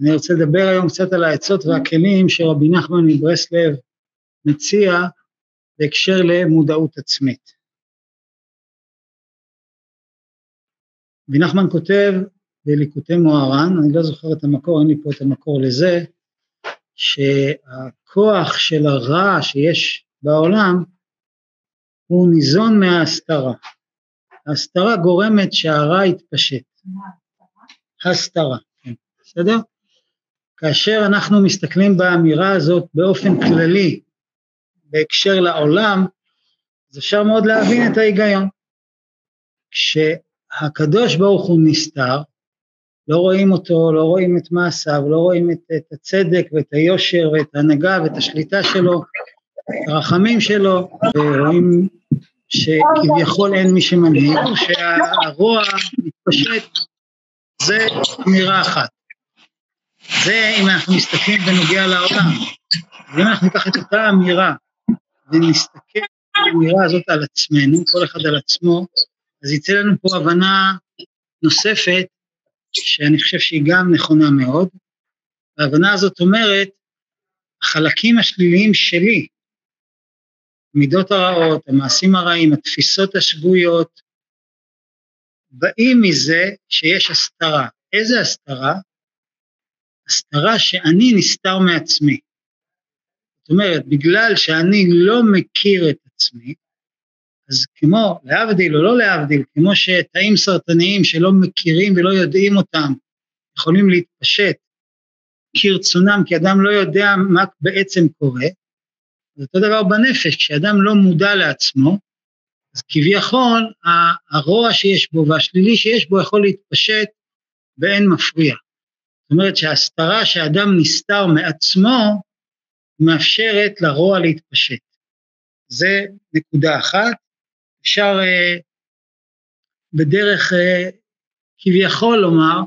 אני רוצה לדבר היום קצת על העצות והכלים שרבי נחמן מברסלב מציע בהקשר למודעות עצמית. רבי נחמן כותב בליקוטי מוהר"ן, אני לא זוכר את המקור, אין לי פה את המקור לזה, שהכוח של הרע שיש בעולם הוא ניזון מההסתרה. ההסתרה גורמת שהרע יתפשט. הסתרה, כן, בסדר? כאשר אנחנו מסתכלים באמירה הזאת באופן כללי בהקשר לעולם, אז אפשר מאוד להבין את ההיגיון. כשהקדוש ברוך הוא נסתר, לא רואים אותו, לא רואים את מעשיו, לא רואים את, את הצדק ואת היושר ואת ההנהגה ואת השליטה שלו, את הרחמים שלו, ורואים שכביכול אין מי שמנהיג, שהרוע מתפשט, זה אמירה אחת. זה אם אנחנו מסתכלים בנוגע לעולם. ואם אנחנו ניקח את אותה אמירה ונסתכל באמירה הזאת על עצמנו, כל אחד על עצמו, אז יצא לנו פה הבנה נוספת, שאני חושב שהיא גם נכונה מאוד. ההבנה הזאת אומרת, החלקים השליליים שלי, המידות הרעות, המעשים הרעים, התפיסות השגויות, באים מזה שיש הסתרה. איזה הסתרה? הסתרה שאני נסתר מעצמי. זאת אומרת, בגלל שאני לא מכיר את עצמי, אז כמו, להבדיל או לא להבדיל, כמו שתאים סרטניים שלא מכירים ולא יודעים אותם, יכולים להתפשט כרצונם, כי אדם לא יודע מה בעצם קורה, זה אותו דבר בנפש, כשאדם לא מודע לעצמו, אז כביכול הרוע שיש בו והשלילי שיש בו יכול להתפשט באין מפריע. זאת אומרת שההסתרה שאדם נסתר מעצמו, מאפשרת לרוע להתפשט. זה נקודה אחת. אפשר uh, בדרך uh, כביכול לומר,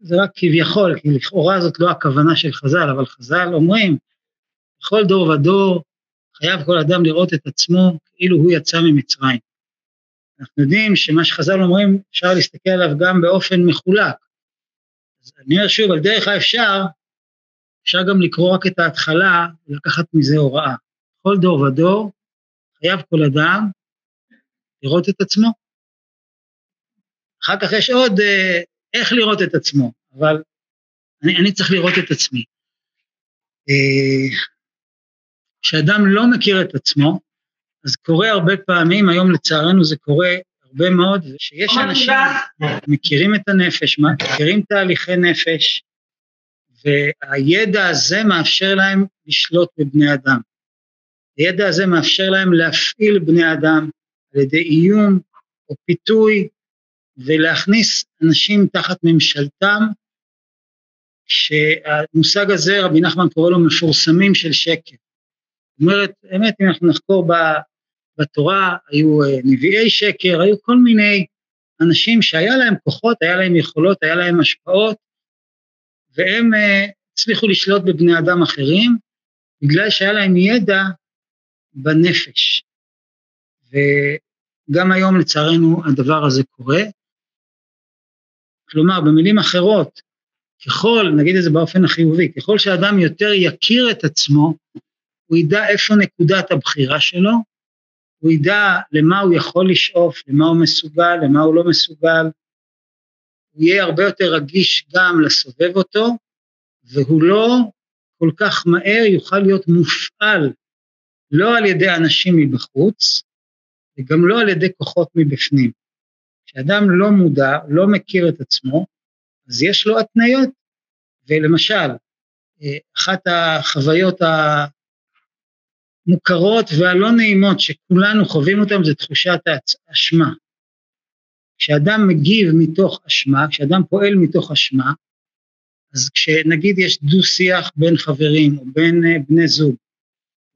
זה רק כביכול, כי לכאורה זאת לא הכוונה של חז"ל, אבל חז"ל אומרים, בכל דור ודור חייב כל אדם לראות את עצמו כאילו הוא יצא ממצרים. אנחנו יודעים שמה שחז"ל אומרים, אפשר להסתכל עליו גם באופן מחולק. אז אני אומר שוב, על דרך האפשר, אפשר גם לקרוא רק את ההתחלה ולקחת מזה הוראה. כל דור ודור חייב כל אדם לראות את עצמו. אחר כך יש עוד אה, איך לראות את עצמו, אבל אני, אני צריך לראות את עצמי. אה, כשאדם לא מכיר את עצמו, אז קורה הרבה פעמים, היום לצערנו זה קורה הרבה מאוד, שיש אנשים מכירים את הנפש, מכירים תהליכי נפש, והידע הזה מאפשר להם לשלוט בבני אדם. הידע הזה מאפשר להם להפעיל בני אדם על ידי איום או פיתוי ולהכניס אנשים תחת ממשלתם, שהמושג הזה רבי נחמן קורא לו מפורסמים של שקר. זאת אומרת, באמת אם אנחנו נחקור בתורה, היו אה, נביאי שקר, היו כל מיני אנשים שהיה להם כוחות, היה להם יכולות, היה להם השפעות, והם uh, הצליחו לשלוט בבני אדם אחרים, בגלל שהיה להם ידע בנפש. וגם היום לצערנו הדבר הזה קורה. כלומר, במילים אחרות, ככל, נגיד את זה באופן החיובי, ככל שאדם יותר יכיר את עצמו, הוא ידע איפה נקודת הבחירה שלו, הוא ידע למה הוא יכול לשאוף, למה הוא מסוגל, למה הוא לא מסוגל, הוא יהיה הרבה יותר רגיש גם לסובב אותו, והוא לא כל כך מהר יוכל להיות מופעל לא על ידי אנשים מבחוץ, וגם לא על ידי כוחות מבפנים. כשאדם לא מודע, לא מכיר את עצמו, אז יש לו התניות. ולמשל, אחת החוויות המוכרות והלא נעימות שכולנו חווים אותן זה תחושת האשמה. כשאדם מגיב מתוך אשמה, כשאדם פועל מתוך אשמה, אז כשנגיד יש דו-שיח בין חברים או בין אה, בני זוג,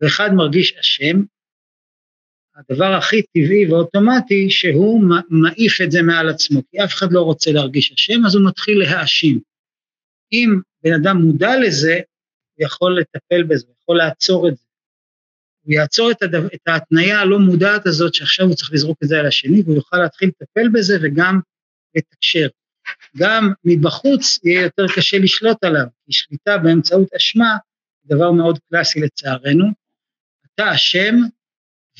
ואחד מרגיש אשם, הדבר הכי טבעי ואוטומטי שהוא מעיף את זה מעל עצמו, כי אף אחד לא רוצה להרגיש אשם, אז הוא מתחיל להאשים. אם בן אדם מודע לזה, הוא יכול לטפל בזה, הוא יכול לעצור את זה. הוא יעצור את, הדו, את ההתניה הלא מודעת הזאת שעכשיו הוא צריך לזרוק את זה על השני, והוא יוכל להתחיל לטפל בזה וגם לתקשר. גם מבחוץ יהיה יותר קשה לשלוט עליו, כי שליטה באמצעות אשמה זה דבר מאוד קלאסי לצערנו. אתה אשם,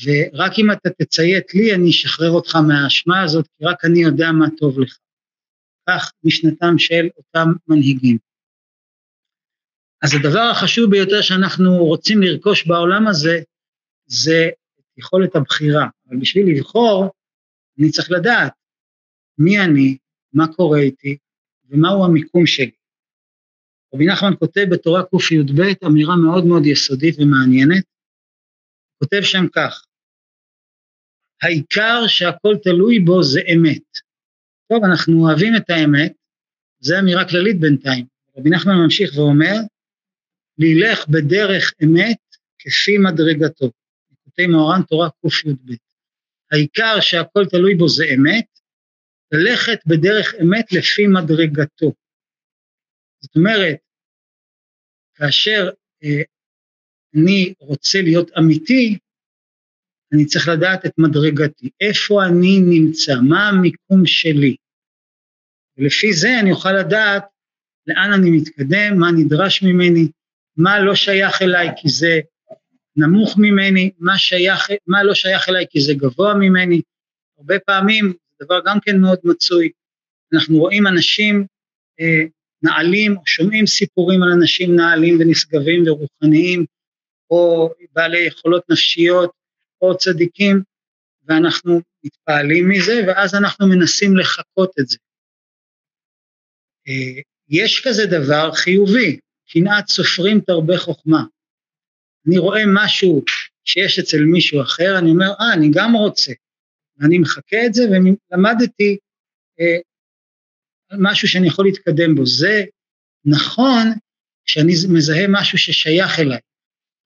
ורק אם אתה תציית לי אני אשחרר אותך מהאשמה הזאת, כי רק אני יודע מה טוב לך. כך משנתם של אותם מנהיגים. אז הדבר החשוב ביותר שאנחנו רוצים לרכוש בעולם הזה, זה יכולת הבחירה. אבל בשביל לבחור, אני צריך לדעת מי אני, מה קורה איתי ומהו המיקום שלי. רבי נחמן כותב בתורה קי"ב אמירה מאוד מאוד יסודית ומעניינת, כותב שם כך: העיקר שהכל תלוי בו זה אמת. טוב, אנחנו אוהבים את האמת, זו אמירה כללית בינתיים. רבי נחמן ממשיך ואומר, לילך בדרך אמת כפי מדרגתו. כותב מאורן תורה קי"ב. העיקר שהכל תלוי בו זה אמת, ללכת בדרך אמת לפי מדרגתו. זאת אומרת, כאשר אה, אני רוצה להיות אמיתי, אני צריך לדעת את מדרגתי, איפה אני נמצא, מה המיקום שלי. ולפי זה אני אוכל לדעת לאן אני מתקדם, מה נדרש ממני, מה לא שייך אליי כי זה נמוך ממני, מה, שייך, מה לא שייך אליי כי זה גבוה ממני. הרבה פעמים, זה דבר גם כן מאוד מצוי, אנחנו רואים אנשים אה, נעלים, שומעים סיפורים על אנשים נעלים ונשגבים ורוחניים, או בעלי יכולות נפשיות, או צדיקים, ואנחנו מתפעלים מזה, ואז אנחנו מנסים לחקות את זה. אה, יש כזה דבר חיובי, קנאת סופרים תרבה חוכמה. אני רואה משהו שיש אצל מישהו אחר, אני אומר, אה, אני גם רוצה. ואני מחכה את זה, ולמדתי אה, משהו שאני יכול להתקדם בו. זה נכון כשאני מזהה משהו ששייך אליי,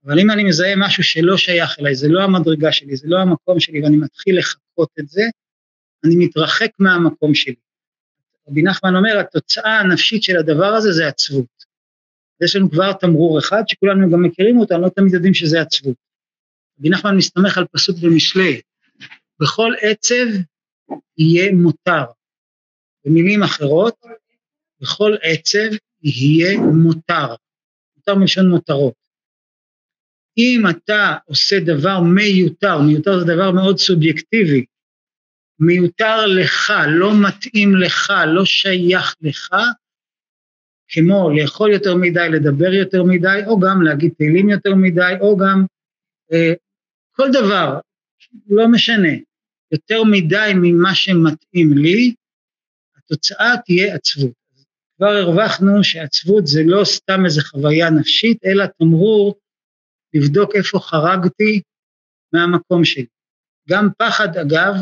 אבל אם אני מזהה משהו שלא שייך אליי, זה לא המדרגה שלי, זה לא המקום שלי, ואני מתחיל לחכות את זה, אני מתרחק מהמקום שלי. רבי נחמן אומר, התוצאה הנפשית של הדבר הזה זה עצבות. יש לנו כבר תמרור אחד שכולנו גם מכירים אותו, לא תמיד יודעים שזה עצבות. רבי נחמן מסתמך על פסוק במשלי, בכל עצב יהיה מותר. במילים אחרות, בכל עצב יהיה מותר. מותר מלשון מותרות. אם אתה עושה דבר מיותר, מיותר זה דבר מאוד סובייקטיבי, מיותר לך, לא מתאים לך, לא שייך לך, כמו לאכול יותר מדי, לדבר יותר מדי, או גם להגיד תהילים יותר מדי, או גם אה, כל דבר, לא משנה, יותר מדי ממה שמתאים לי, התוצאה תהיה עצבות. כבר הרווחנו שעצבות זה לא סתם איזו חוויה נפשית, אלא תמרור לבדוק איפה חרגתי מהמקום שלי. גם פחד, אגב,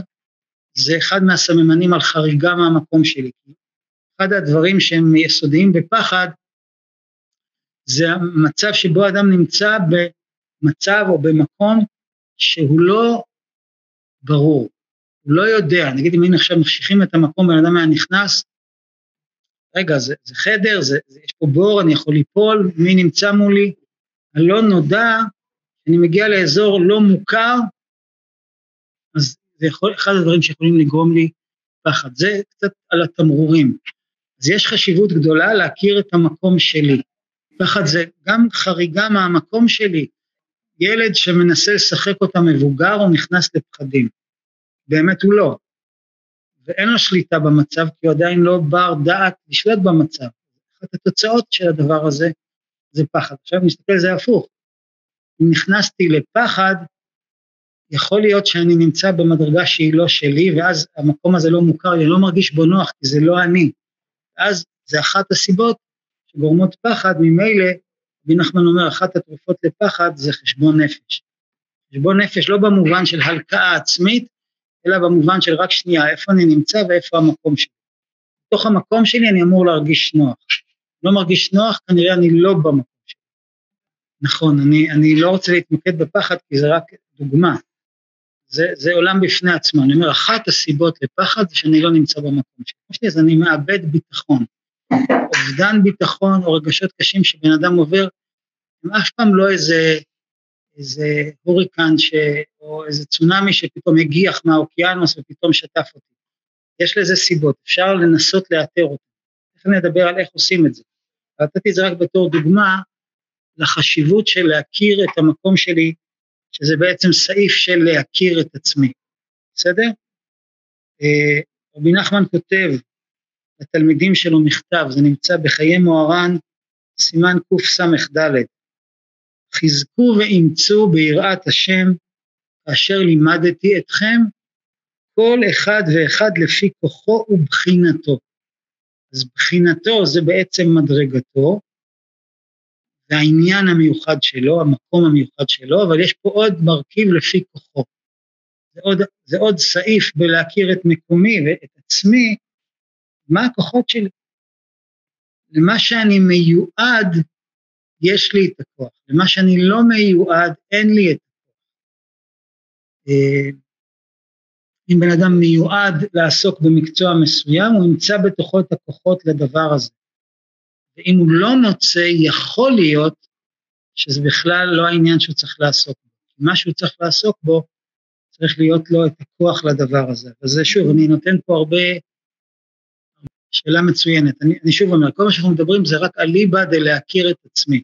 זה אחד מהסממנים על חריגה מהמקום שלי. אחד הדברים שהם יסודיים בפחד, זה המצב שבו אדם נמצא במצב או במקום שהוא לא ברור, הוא לא יודע, נגיד אם היינו עכשיו מחשיכים את המקום, בן אדם היה נכנס, רגע, זה, זה חדר, זה, זה, יש פה בור, אני יכול ליפול, מי נמצא מולי? הלא נודע, אני מגיע לאזור לא מוכר, אז זה יכול, אחד הדברים שיכולים לגרום לי פחד. זה קצת על התמרורים. אז יש חשיבות גדולה להכיר את המקום שלי. פחד זה גם חריגה מהמקום שלי. ילד שמנסה לשחק אותה מבוגר, הוא נכנס לפחדים. באמת הוא לא. ואין לו שליטה במצב, כי הוא עדיין לא בר דעת לשלוט במצב. אחת התוצאות של הדבר הזה זה פחד. עכשיו נסתכל על זה הפוך. אם נכנסתי לפחד, יכול להיות שאני נמצא במדרגה שהיא לא שלי, ואז המקום הזה לא מוכר לי, אני לא מרגיש בו נוח, כי זה לא אני. ואז זה אחת הסיבות שגורמות פחד, ממילא, רבי נחמן אומר, אחת התרופות לפחד זה חשבון נפש. חשבון נפש לא במובן של הלקאה עצמית, אלא במובן של רק שנייה, איפה אני נמצא ואיפה המקום שלי. בתוך המקום שלי אני אמור להרגיש נוח. לא מרגיש נוח, כנראה אני לא במקום שלי. נכון, אני, אני לא רוצה להתמקד בפחד כי זה רק דוגמה. זה, זה עולם בפני עצמו. אני אומר, אחת הסיבות לפחד זה שאני לא נמצא במקום שלי. אז אני מאבד ביטחון. אובדן ביטחון או רגשות קשים שבן אדם עובר, הם אף פעם לא איזה, איזה הוריקן ש, או איזה צונאמי שפתאום הגיח מהאוקיינוס ופתאום שטף אותי. יש לזה סיבות, אפשר לנסות לאתר אותן. תכף נדבר על איך עושים את זה. נתתי את זה רק בתור דוגמה לחשיבות של להכיר את המקום שלי, שזה בעצם סעיף של להכיר את עצמי, בסדר? אה, רבי נחמן כותב לתלמידים שלו מכתב, זה נמצא בחיי מוהר"ן, סימן קס"ד: חזקו ואימצו ביראת השם, כאשר לימדתי אתכם, כל אחד ואחד לפי כוחו ובחינתו. אז בחינתו זה בעצם מדרגתו, והעניין המיוחד שלו, המקום המיוחד שלו, אבל יש פה עוד מרכיב לפי כוחו. זה עוד, זה עוד סעיף בלהכיר את מקומי ואת עצמי, מה הכוחות שלי. למה שאני מיועד, יש לי את הכוח. למה שאני לא מיועד, אין לי את הכוח. אה, אם בן אדם מיועד לעסוק במקצוע מסוים, הוא ימצא בתוכו את הכוחות לדבר הזה. ואם הוא לא מוצא, יכול להיות שזה בכלל לא העניין שהוא צריך לעסוק בו. מה שהוא צריך לעסוק בו, צריך להיות לו את הכוח לדבר הזה. אז שוב, אני נותן פה הרבה, שאלה מצוינת. אני, אני שוב אומר, כל מה שאנחנו מדברים זה רק אליבא דלהכיר את עצמי.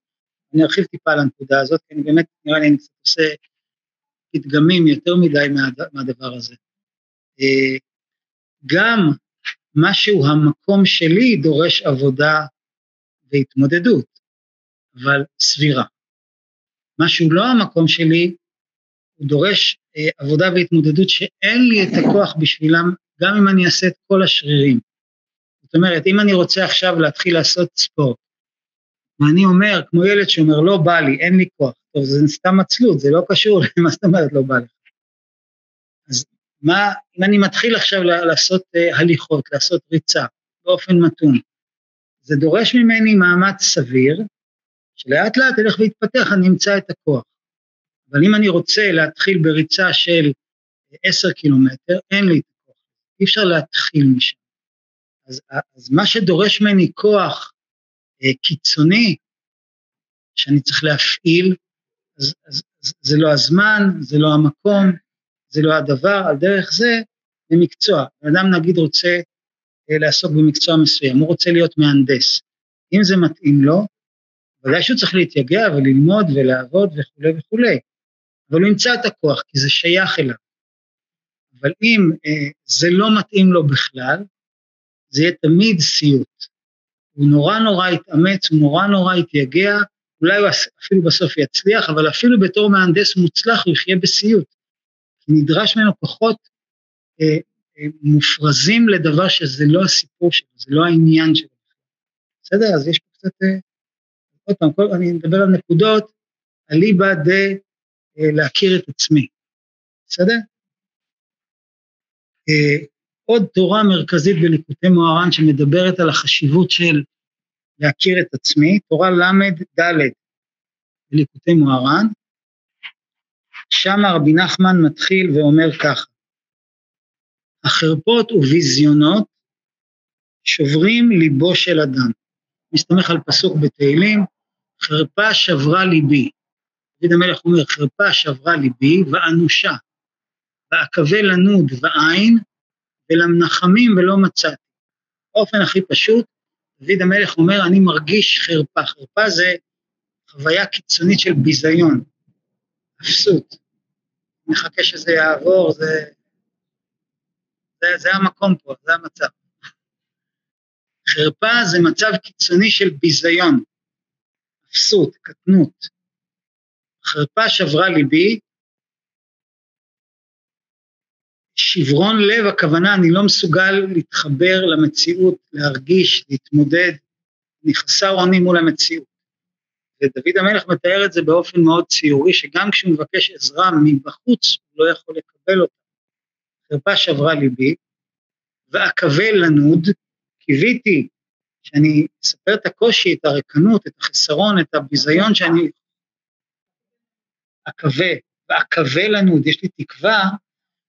אני ארחיב טיפה על הנקודה הזאת, כי אני באמת, נראה לי אני קצת עושה פתגמים יותר מדי מה, מהדבר הזה. אה, גם מה שהוא המקום שלי דורש עבודה והתמודדות, אבל סבירה. מה שהוא לא המקום שלי, הוא דורש אה, עבודה והתמודדות שאין לי את הכוח בשבילם, גם אם אני אעשה את כל השרירים. זאת אומרת, אם אני רוצה עכשיו להתחיל לעשות ספורט, ואני אומר, כמו ילד שאומר, לא בא לי, אין לי כוח, טוב, זה סתם עצלות, זה לא קשור למה זאת אומרת לא בא לך. אז מה, אם אני מתחיל עכשיו לעשות uh, הליכות, לעשות ריצה באופן מתון, זה דורש ממני מאמץ סביר, שלאט לאט ילך ויתפתח, אני אמצא את הכוח. אבל אם אני רוצה להתחיל בריצה של עשר קילומטר, אין לי את הכוח, אי אפשר להתחיל משם. אז, אז מה שדורש ממני כוח אה, קיצוני, שאני צריך להפעיל, אז, אז, אז זה לא הזמן, זה לא המקום, זה לא הדבר, על דרך זה, זה מקצוע. אדם נגיד רוצה לעסוק במקצוע מסוים, הוא רוצה להיות מהנדס. אם זה מתאים לו, ודאי שהוא צריך להתייגע וללמוד ולעבוד וכולי וכולי, אבל הוא ימצא את הכוח, כי זה שייך אליו. אבל אם אה, זה לא מתאים לו בכלל, זה יהיה תמיד סיוט. הוא נורא נורא יתאמץ, הוא נורא נורא יתייגע, אולי הוא אפילו בסוף יצליח, אבל אפילו בתור מהנדס מוצלח הוא יחיה בסיוט. כי נדרש ממנו כוחות אה, אה, מופרזים לדבר שזה לא הסיפור שלו, זה לא העניין שלו. בסדר? אז יש פה קצת, אה, עוד פעם, כל, אני מדבר על נקודות, אליבא דה אה, להכיר את עצמי. בסדר? אה, עוד תורה מרכזית בליקוטי מוהר"ן שמדברת על החשיבות של להכיר את עצמי, תורה ל"ד בליקוטי מוהר"ן, שם רבי נחמן מתחיל ואומר ככה, החרפות וביזיונות שוברים ליבו של אדם. מסתמך על פסוק בתהילים, חרפה שברה ליבי. דוד המלך אומר, חרפה שברה ליבי ואנושה, ואקווה לנוד ועין, ולמנחמים ולא מצאתי. באופן הכי פשוט, דוד המלך אומר, אני מרגיש חרפה. חרפה זה חוויה קיצונית של ביזיון, אפסות. מחכה שזה יעבור, זה, זה, זה המקום פה, זה המצב. חרפה זה מצב קיצוני של ביזיון, אפסות, קטנות. חרפה שברה ליבי, שברון לב, הכוונה, אני לא מסוגל להתחבר למציאות, להרגיש, להתמודד, אני חסר אונים מול המציאות. ודוד המלך מתאר את זה באופן מאוד ציורי, שגם כשהוא מבקש עזרה מבחוץ, הוא לא יכול לקבל אותה. חרפה שברה ליבי, ואקווה לנוד, קיוויתי שאני אספר את הקושי, את הריקנות, את החסרון, את הביזיון שאני אקווה, ואקווה לנוד, יש לי תקווה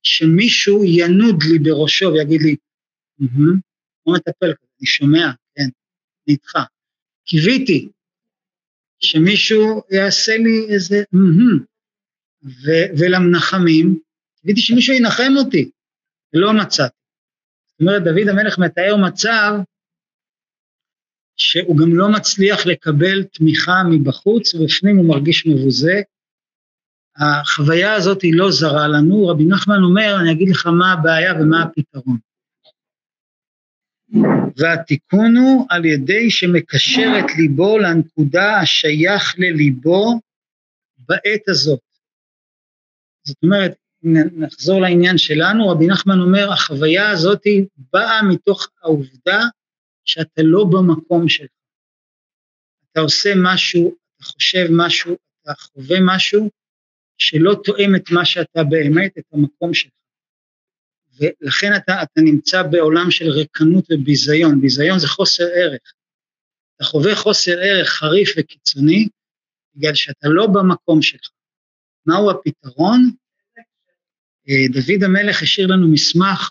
שמישהו ינוד לי בראשו ויגיד לי, הוא מטפל כזה, אני שומע, כן, אני איתך. קיוויתי שמישהו יעשה לי איזה, ולמנחמים, קיוויתי שמישהו ינחם אותי, ולא מצאתי. זאת אומרת, דוד המלך מתאר מצב שהוא גם לא מצליח לקבל תמיכה מבחוץ, ובפנים הוא מרגיש מבוזה. החוויה הזאת היא לא זרה לנו, רבי נחמן אומר, אני אגיד לך מה הבעיה ומה הפתרון. והתיקון הוא על ידי שמקשר את ליבו לנקודה השייך לליבו בעת הזאת. זאת אומרת, נחזור לעניין שלנו, רבי נחמן אומר, החוויה הזאת באה מתוך העובדה שאתה לא במקום שלך. אתה עושה משהו, אתה חושב משהו, אתה חווה משהו שלא תואם את מה שאתה באמת, את המקום שלך. ולכן אתה, אתה נמצא בעולם של ריקנות וביזיון, ביזיון זה חוסר ערך. אתה חווה חוסר ערך חריף וקיצוני, בגלל שאתה לא במקום שלך. מהו הפתרון? אה, דוד המלך השאיר לנו מסמך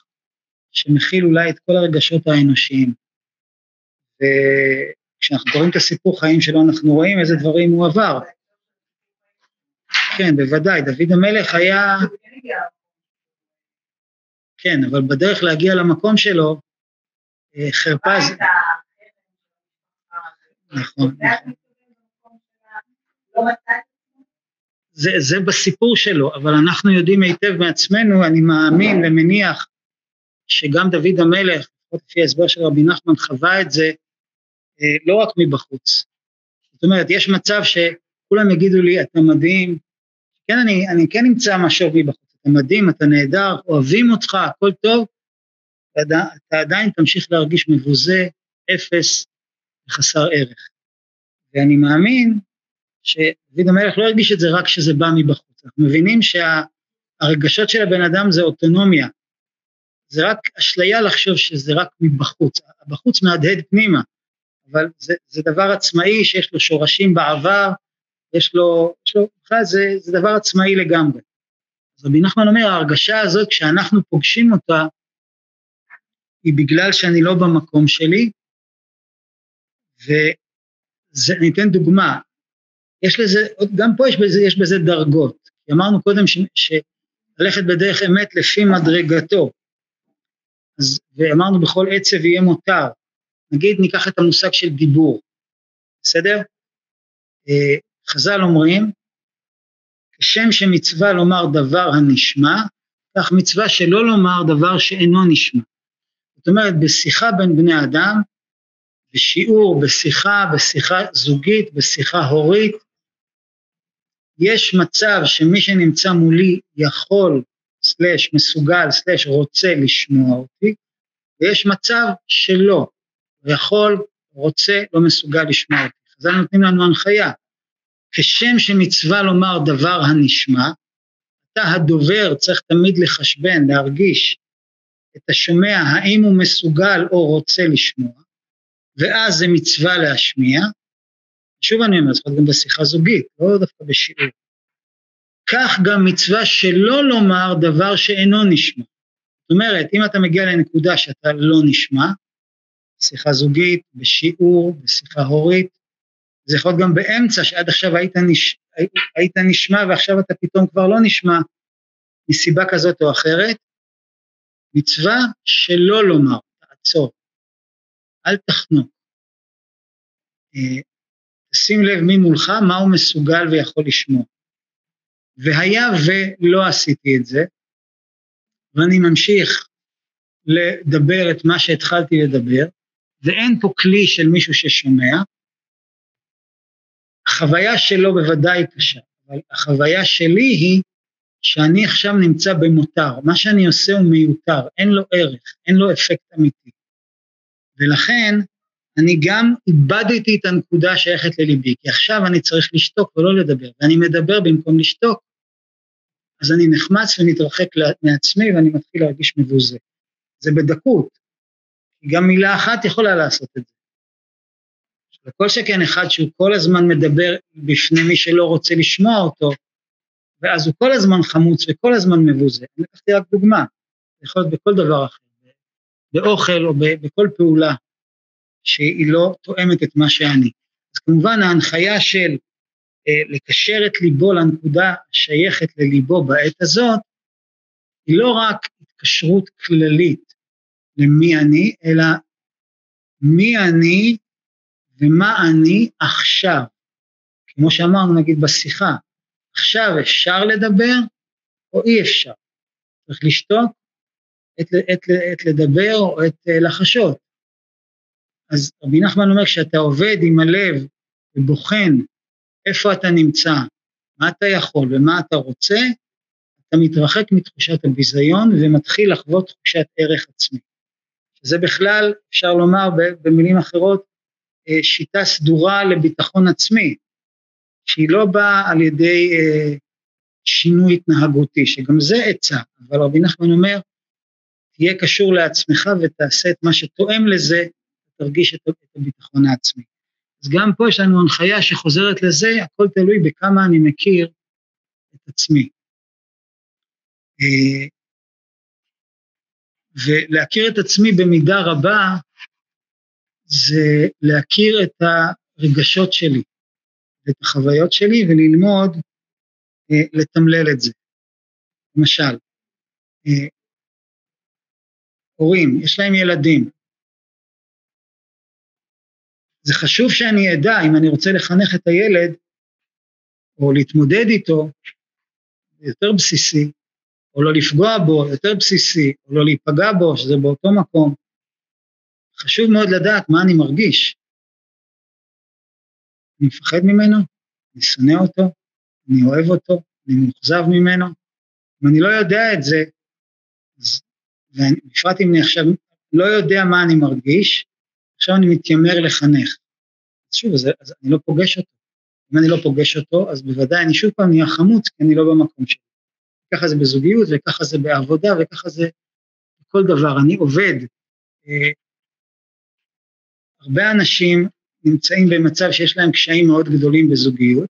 שמכיל אולי את כל הרגשות האנושיים. וכשאנחנו קוראים את הסיפור חיים שלו, אנחנו רואים איזה דברים הוא עבר. כן, בוודאי, דוד המלך היה... כן, אבל בדרך להגיע למקום שלו, אה, חרפה זה... נכון, נכון. זה, זה בסיפור שלו, אבל אנחנו יודעים היטב מעצמנו, אני מאמין ומניח שגם דוד המלך, לפחות לפי ההסבר של רבי נחמן, חווה את זה אה, לא רק מבחוץ. זאת אומרת, יש מצב שכולם יגידו לי, אתה מדהים, כן, אני, אני כן אמצא משהו מבחוץ, אתה מדהים, אתה נהדר, אוהבים אותך, הכל טוב, אתה, אתה עדיין תמשיך להרגיש מבוזה, אפס וחסר ערך. ואני מאמין שדוד המלך לא הרגיש את זה רק כשזה בא מבחוץ. אנחנו מבינים שהרגשות של הבן אדם זה אוטונומיה. זה רק אשליה לחשוב שזה רק מבחוץ. הבחוץ מהדהד פנימה, אבל זה, זה דבר עצמאי שיש לו שורשים בעבר, יש לו, יש לו, בכלל זה, זה דבר עצמאי לגמרי. אז רבי נחמן אומר, ההרגשה הזאת, כשאנחנו פוגשים אותה, היא בגלל שאני לא במקום שלי, ואני אתן דוגמה, יש לזה, גם פה יש בזה, יש בזה דרגות. אמרנו קודם שללכת בדרך אמת לפי מדרגתו. אז, ואמרנו בכל עצב יהיה מותר. נגיד ניקח את המושג של דיבור, בסדר? אה, חז"ל אומרים, כשם שמצווה לומר דבר הנשמע, כך מצווה שלא לומר דבר שאינו נשמע. זאת אומרת, בשיחה בין בני אדם, בשיעור, בשיחה, בשיחה זוגית, בשיחה הורית, יש מצב שמי שנמצא מולי יכול, סלש מסוגל, סלש רוצה לשמוע אותי, ויש מצב שלא, יכול, רוצה, לא מסוגל לשמוע אותי. חז"ל נותנים לנו הנחיה, כשם שמצווה לומר דבר הנשמע, אתה הדובר צריך תמיד לחשבן, להרגיש את השומע, האם הוא מסוגל או רוצה לשמוע, ואז זה מצווה להשמיע, שוב אני אומר, זאת אומרת גם בשיחה זוגית, לא דווקא בשיעור. כך גם מצווה שלא לומר דבר שאינו נשמע. זאת אומרת, אם אתה מגיע לנקודה שאתה לא נשמע, שיחה זוגית, בשיעור, בשיחה הורית, זה יכול להיות גם באמצע, שעד עכשיו היית, נש... היית נשמע ועכשיו אתה פתאום כבר לא נשמע, מסיבה כזאת או אחרת, מצווה שלא לומר, תעצור, אל תחנוק. שים לב מי מולך, מה הוא מסוגל ויכול לשמוע. והיה ולא עשיתי את זה, ואני ממשיך לדבר את מה שהתחלתי לדבר, ואין פה כלי של מישהו ששומע, החוויה שלו בוודאי קשה, אבל החוויה שלי היא שאני עכשיו נמצא במותר, מה שאני עושה הוא מיותר, אין לו ערך, אין לו אפקט אמיתי. ולכן אני גם איבדתי את הנקודה השייכת לליבי, כי עכשיו אני צריך לשתוק ולא לדבר, ואני מדבר במקום לשתוק, אז אני נחמץ ומתרחק מעצמי ואני מתחיל להרגיש מבוזה. זה בדקות, כי גם מילה אחת יכולה לעשות את זה. וכל שכן אחד שהוא כל הזמן מדבר בפני מי שלא רוצה לשמוע אותו, ואז הוא כל הזמן חמוץ וכל הזמן מבוזה. אני לקחתי רק דוגמה, זה יכול להיות בכל דבר אחר, באוכל או בכל פעולה שהיא לא תואמת את מה שאני. אז כמובן ההנחיה של אה, לקשר את ליבו לנקודה השייכת לליבו בעת הזאת, היא לא רק התקשרות כללית למי אני, אלא מי אני ומה אני עכשיו. כמו שאמרנו נגיד בשיחה, עכשיו אפשר לדבר או אי אפשר. צריך לשתוק, עת, לדבר או עת אה, לחשות. אז רבי נחמן אומר, כשאתה עובד עם הלב ובוחן איפה אתה נמצא, מה אתה יכול ומה אתה רוצה, אתה מתרחק מתחושת הביזיון ומתחיל לחוות תחושת ערך עצמי. שזה בכלל, אפשר לומר במילים אחרות, אה, שיטה סדורה לביטחון עצמי, שהיא לא באה על ידי אה, שינוי התנהגותי, שגם זה עצה, אבל רבי נחמן אומר, תהיה קשור לעצמך ותעשה את מה שתואם לזה, תרגיש את הביטחון העצמי. אז גם פה יש לנו הנחיה שחוזרת לזה, הכל תלוי בכמה אני מכיר את עצמי. אה, ולהכיר את עצמי במידה רבה זה להכיר את הרגשות שלי, את החוויות שלי וללמוד אה, לתמלל את זה. למשל, אה, הורים, יש להם ילדים. זה חשוב שאני אדע, אם אני רוצה לחנך את הילד, או להתמודד איתו, יותר בסיסי, או לא לפגוע בו, יותר בסיסי, או לא להיפגע בו, שזה באותו מקום. חשוב מאוד לדעת מה אני מרגיש. אני מפחד ממנו, אני שונא אותו, אני אוהב אותו, אני מאוכזב ממנו. אם אני לא יודע את זה, אז, ובפרט אם אני עכשיו לא יודע מה אני מרגיש, עכשיו אני מתיימר לחנך. אז שוב, אז, אז אני לא פוגש אותו. אם אני לא פוגש אותו, אז בוודאי אני שוב פעם נהיה חמוץ, כי אני לא במקום שלי. ככה זה בזוגיות, וככה זה בעבודה, וככה זה בכל דבר. אני עובד. אה, הרבה אנשים נמצאים במצב שיש להם קשיים מאוד גדולים בזוגיות,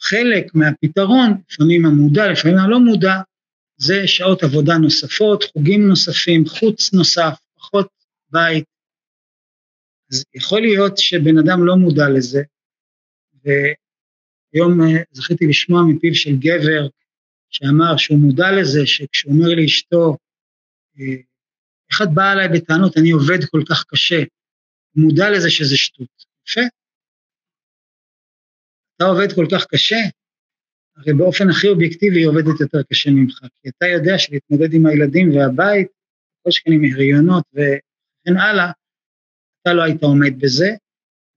וחלק מהפתרון, לפעמים המודע, לפעמים הלא מודע, זה שעות עבודה נוספות, חוגים נוספים, חוץ נוסף, פחות בית. אז יכול להיות שבן אדם לא מודע לזה, והיום אה, זכיתי לשמוע מפיו של גבר שאמר שהוא מודע לזה שכשהוא אומר לאשתו, אה, איך את באה אליי בטענות, אני עובד כל כך קשה, הוא מודע לזה שזה שטות. יפה. אתה עובד כל כך קשה, הרי באופן הכי אובייקטיבי היא עובדת יותר קשה ממך, כי אתה יודע שלהתמודד עם הילדים והבית, כל שכן עם הריונות וכן הלאה, אתה לא היית עומד בזה,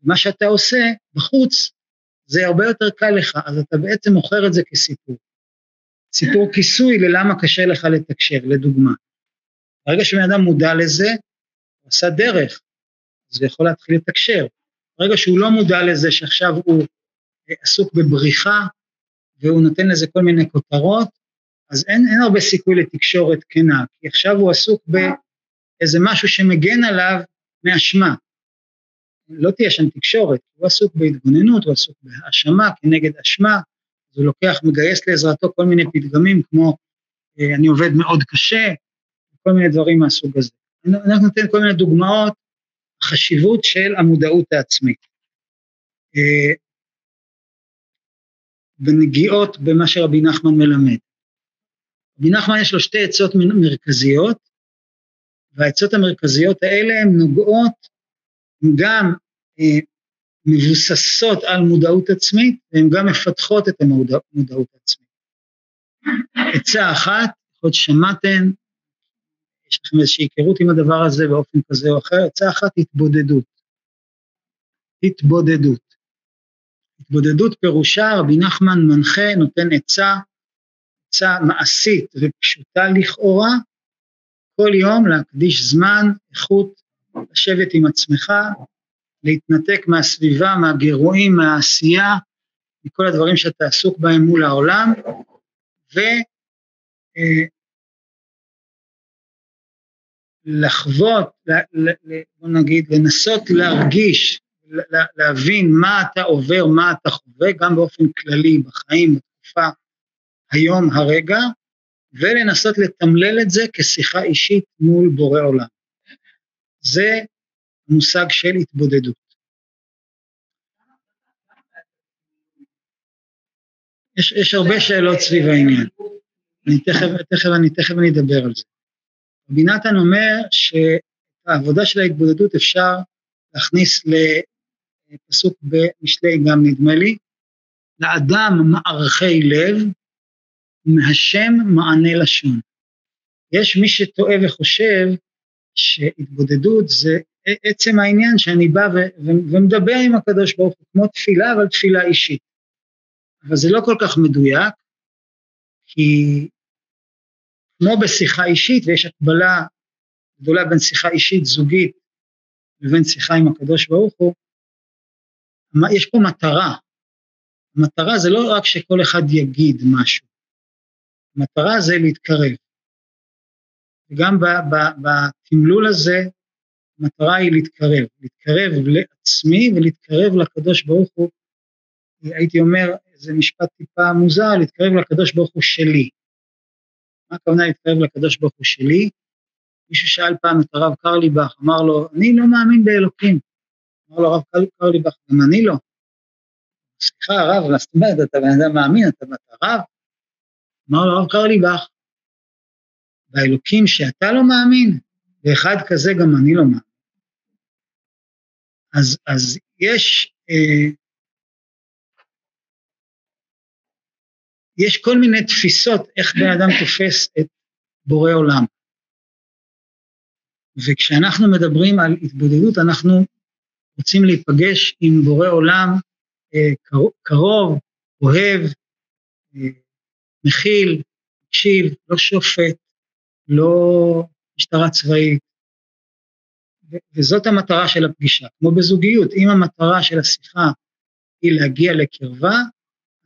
מה שאתה עושה בחוץ זה הרבה יותר קל לך, אז אתה בעצם מוכר את זה כסיפור. סיפור כיסוי ללמה קשה לך לתקשר, לדוגמה. ברגע שבן אדם מודע לזה, הוא עשה דרך, אז הוא יכול להתחיל לתקשר. ברגע שהוא לא מודע לזה שעכשיו הוא עסוק בבריחה, והוא נותן לזה כל מיני כותרות, אז אין, אין הרבה סיכוי לתקשורת כנה, כי עכשיו הוא עסוק באיזה משהו שמגן עליו מאשמה. לא תהיה שם תקשורת, הוא עסוק בהתגוננות, הוא עסוק בהאשמה כנגד אשמה, אז הוא לוקח, מגייס לעזרתו כל מיני פתגמים כמו אה, אני עובד מאוד קשה, כל מיני דברים מהסוג הזה. אנחנו ניתן כל מיני דוגמאות, חשיבות של המודעות העצמית. בנגיעות במה שרבי נחמן מלמד. רבי נחמן יש לו שתי עצות מרכזיות, והעצות המרכזיות האלה הן נוגעות, גם אה, מבוססות על מודעות עצמית, והן גם מפתחות את המודעות העצמית. עצה אחת, להיות ששמעתם, יש לכם איזושהי היכרות עם הדבר הזה באופן כזה או אחר, עצה אחת, התבודדות. התבודדות. התבודדות פירושה, רבי נחמן מנחה, נותן עצה, עצה מעשית ופשוטה לכאורה, כל יום להקדיש זמן, איכות, לשבת עם עצמך, להתנתק מהסביבה, מהגירויים, מהעשייה, מכל הדברים שאתה עסוק בהם מול העולם, ולחוות, בוא נגיד, לנסות להרגיש להבין מה אתה עובר, מה אתה חווה, גם באופן כללי בחיים, בתקופה, היום, הרגע, ולנסות לתמלל את זה כשיחה אישית מול בורא עולם. זה מושג של התבודדות. יש, יש הרבה שאלות סביב העניין. אני תכף, תכף, אני תכף אני אדבר על זה. רבי נתן אומר שהעבודה של ההתבודדות אפשר להכניס לפסוק במשלי גם נדמה לי, לאדם מערכי לב ומהשם מענה לשון. יש מי שטועה וחושב שהתבודדות זה עצם העניין שאני בא ו- ומדבר עם הקדוש ברוך הוא כמו תפילה, אבל תפילה אישית. אבל זה לא כל כך מדויק, כי כמו בשיחה אישית, ויש הקבלה גדולה בין שיחה אישית זוגית לבין שיחה עם הקדוש ברוך הוא, יש פה מטרה. המטרה זה לא רק שכל אחד יגיד משהו, המטרה זה להתקרב. וגם בתמלול הזה, המטרה היא להתקרב, להתקרב לעצמי ולהתקרב לקדוש ברוך הוא. הייתי אומר, זה משפט טיפה מוזר, להתקרב לקדוש ברוך הוא שלי. מה הכוונה להתקרב לקדוש ברוך הוא שלי? מישהו שאל פעם את הרב קרליבך, אמר לו, אני לא מאמין באלוקים. אמר לו הרב קרליבך, גם אני לא. סליחה הרב, מה זאת אומרת, אתה בן אדם מאמין, אתה רב? אמר לו הרב קרליבך, באלוקים שאתה לא מאמין, ואחד כזה גם אני לא מאמין. אז, אז יש, אה, יש כל מיני תפיסות איך בן אדם תופס את בורא עולם. וכשאנחנו מדברים על התבודדות, אנחנו רוצים להיפגש עם בורא עולם אה, קרוב, אוהב, אה, מכיל, מקשיב, לא שופט, לא משטרה צבאית. וזאת המטרה של הפגישה. כמו בזוגיות, אם המטרה של השיחה היא להגיע לקרבה,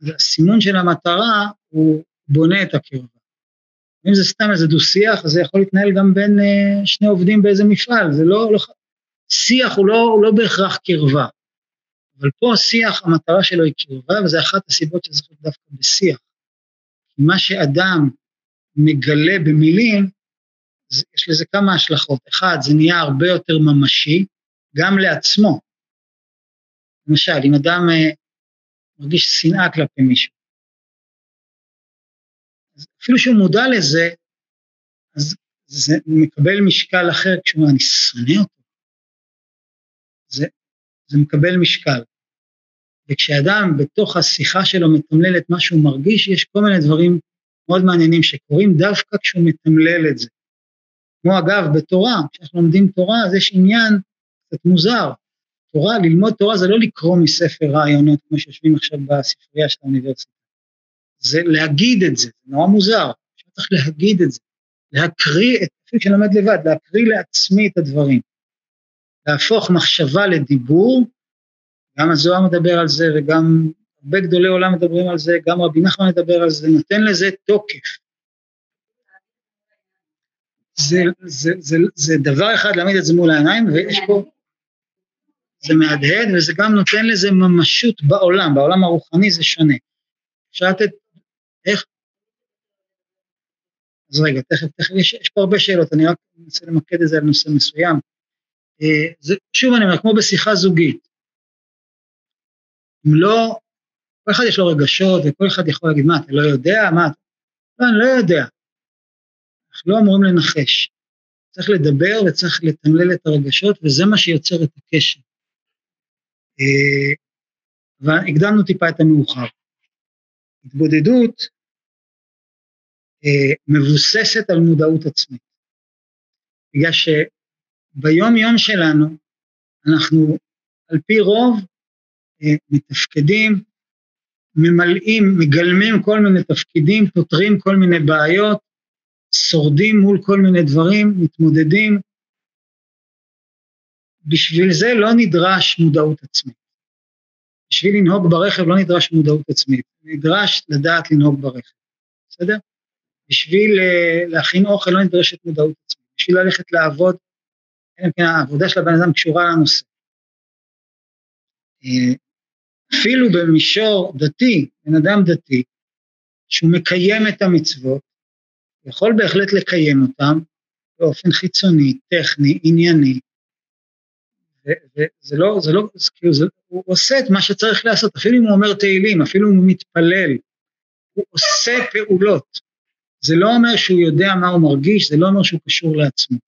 אז הסימון של המטרה הוא בונה את הקרבה. אם זה סתם איזה דו-שיח, אז זה יכול להתנהל גם בין uh, שני עובדים באיזה מפעל, זה לא, לא... שיח הוא לא, הוא לא בהכרח קרבה. אבל פה השיח, המטרה שלו היא קרבה, וזו אחת הסיבות שזה יכול דווקא בשיח. מה שאדם מגלה במילים, יש לזה כמה השלכות. אחד, זה נהיה הרבה יותר ממשי, גם לעצמו. למשל, אם אדם uh, מרגיש שנאה כלפי מישהו, אז אפילו שהוא מודע לזה, אז זה מקבל משקל אחר כשהוא אומר, אני שונא אותו. זה, מקבל משקל. וכשאדם בתוך השיחה שלו מתמלל את מה שהוא מרגיש, יש כל מיני דברים מאוד מעניינים שקורים דווקא כשהוא מתמלל את זה. כמו אגב, בתורה, כשאנחנו לומדים תורה, אז יש עניין קצת מוזר. תורה, ללמוד תורה זה לא לקרוא מספר רעיונות, כמו שיושבים עכשיו בספרייה של האוניברסיטה. זה להגיד את זה, זה נורא מוזר, צריך להגיד את זה, להקריא, אפילו כשאני לבד, להקריא לעצמי את הדברים. להפוך מחשבה לדיבור, גם הזוהר מדבר על זה וגם הרבה גדולי עולם מדברים על זה, גם רבי נחמן מדבר על זה, נותן לזה תוקף. זה, זה, זה, זה דבר אחד להעמיד את זה מול העיניים, ויש פה, זה מהדהד, וזה גם נותן לזה ממשות בעולם, בעולם הרוחני זה שונה. אפשר לתת, איך? אז רגע, תכף, תכף, יש, יש פה הרבה שאלות, אני רק מנסה למקד את זה על נושא מסוים. אה, זה, שוב אני אומר, כמו בשיחה זוגית, אם לא, כל אחד יש לו רגשות, וכל אחד יכול להגיד, מה, אתה לא יודע? מה, לא, אני לא יודע. אנחנו לא אמורים לנחש. צריך לדבר וצריך לתמלל את הרגשות, וזה מה שיוצר את הקשר. אה, והקדמנו טיפה את המאוחר. התבודדות אה, מבוססת על מודעות עצמית. בגלל שביום יום שלנו אנחנו על פי רוב אה, מתפקדים, ממלאים, מגלמים כל מיני תפקידים, פותרים כל מיני בעיות, שורדים מול כל מיני דברים, מתמודדים. בשביל זה לא נדרש מודעות עצמית. בשביל לנהוג ברכב לא נדרש מודעות עצמית, נדרש לדעת לנהוג ברכב, בסדר? בשביל uh, להכין אוכל לא נדרשת מודעות עצמית, בשביל ללכת לעבוד, כן, העבודה של הבן אדם קשורה לנושא. Uh, אפילו במישור דתי, בן אדם דתי, שהוא מקיים את המצוות, יכול בהחלט לקיים אותם באופן חיצוני, טכני, ענייני, וזה לא, זה לא, זה כאילו, זה, הוא עושה את מה שצריך לעשות, אפילו אם הוא אומר תהילים, אפילו אם הוא מתפלל, הוא עושה פעולות. זה לא אומר שהוא יודע מה הוא מרגיש, זה לא אומר שהוא קשור לעצמו.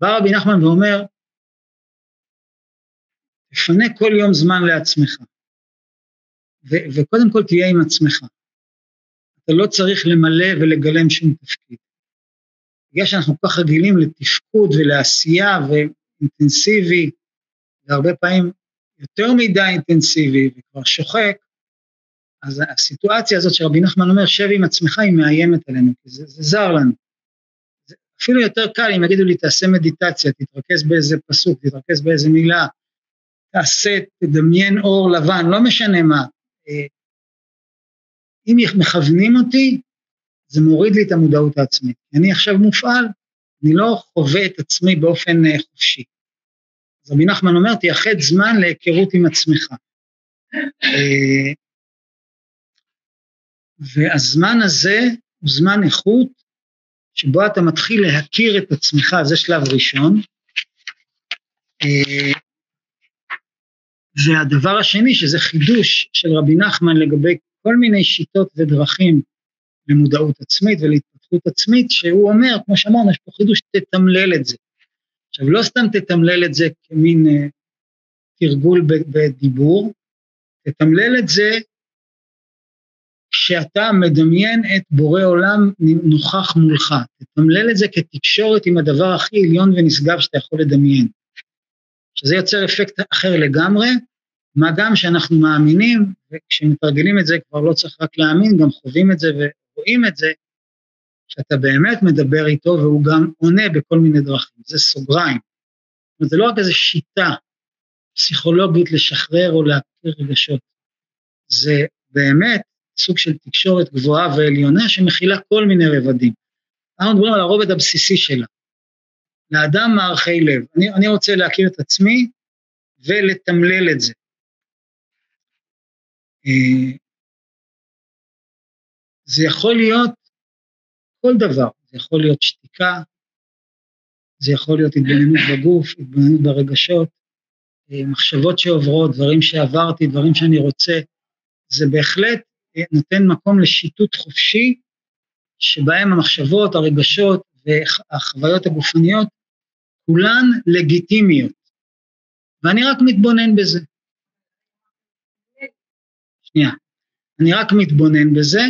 בא רבי נחמן ואומר, תפנה כל יום זמן לעצמך, ו- וקודם כל תהיה עם עצמך. אתה לא צריך למלא ולגלם שום תפקיד. בגלל שאנחנו כל כך רגילים לתפקוד ולעשייה ואינטנסיבי, והרבה פעמים יותר מדי אינטנסיבי וכבר שוחק, אז הסיטואציה הזאת שרבי נחמן אומר, שב עם עצמך, היא מאיימת עלינו, כי זה, זה זר לנו. אפילו יותר קל אם יגידו לי, תעשה מדיטציה, תתרכז באיזה פסוק, תתרכז באיזה מילה, תעשה, תדמיין אור לבן, לא משנה מה. אה, אם מכוונים אותי, זה מוריד לי את המודעות העצמית. אני עכשיו מופעל, אני לא חווה את עצמי באופן אה, חופשי. אז רבי נחמן אומר, תייחד זמן להיכרות עם עצמך. אה, והזמן הזה הוא זמן איכות, שבו אתה מתחיל להכיר את עצמך, זה שלב ראשון. אה, והדבר השני, שזה חידוש של רבי נחמן לגבי כל מיני שיטות ודרכים למודעות עצמית ולהתפתחות עצמית, שהוא אומר, כמו שאמרנו, יש פה חידוש, תתמלל את זה. עכשיו, לא סתם תתמלל את זה כמין uh, תרגול בדיבור, תתמלל את זה כשאתה מדמיין את בורא עולם נוכח מולך. תתמלל את זה כתקשורת עם הדבר הכי עליון ונשגב שאתה יכול לדמיין. שזה יוצר אפקט אחר לגמרי, מה גם שאנחנו מאמינים, וכשמתרגלים את זה כבר לא צריך רק להאמין, גם חווים את זה ורואים את זה, שאתה באמת מדבר איתו והוא גם עונה בכל מיני דרכים, זה סוגריים. זה לא רק איזו שיטה פסיכולוגית לשחרר או להכיר רגשות, זה באמת סוג של תקשורת גבוהה ועליונה שמכילה כל מיני רבדים. אנחנו מדברים על הרובד הבסיסי שלה. לאדם מערכי לב. אני, אני רוצה להכיר את עצמי ולתמלל את זה. אה, זה יכול להיות כל דבר, זה יכול להיות שתיקה, זה יכול להיות התבוננות בגוף, התבוננות ברגשות, אה, מחשבות שעוברות, דברים שעברתי, דברים שאני רוצה, זה בהחלט נותן מקום לשיטוט חופשי, שבהם המחשבות, הרגשות והחוויות הגופניות, כולן לגיטימיות. ואני רק מתבונן בזה. שנייה. אני רק מתבונן בזה.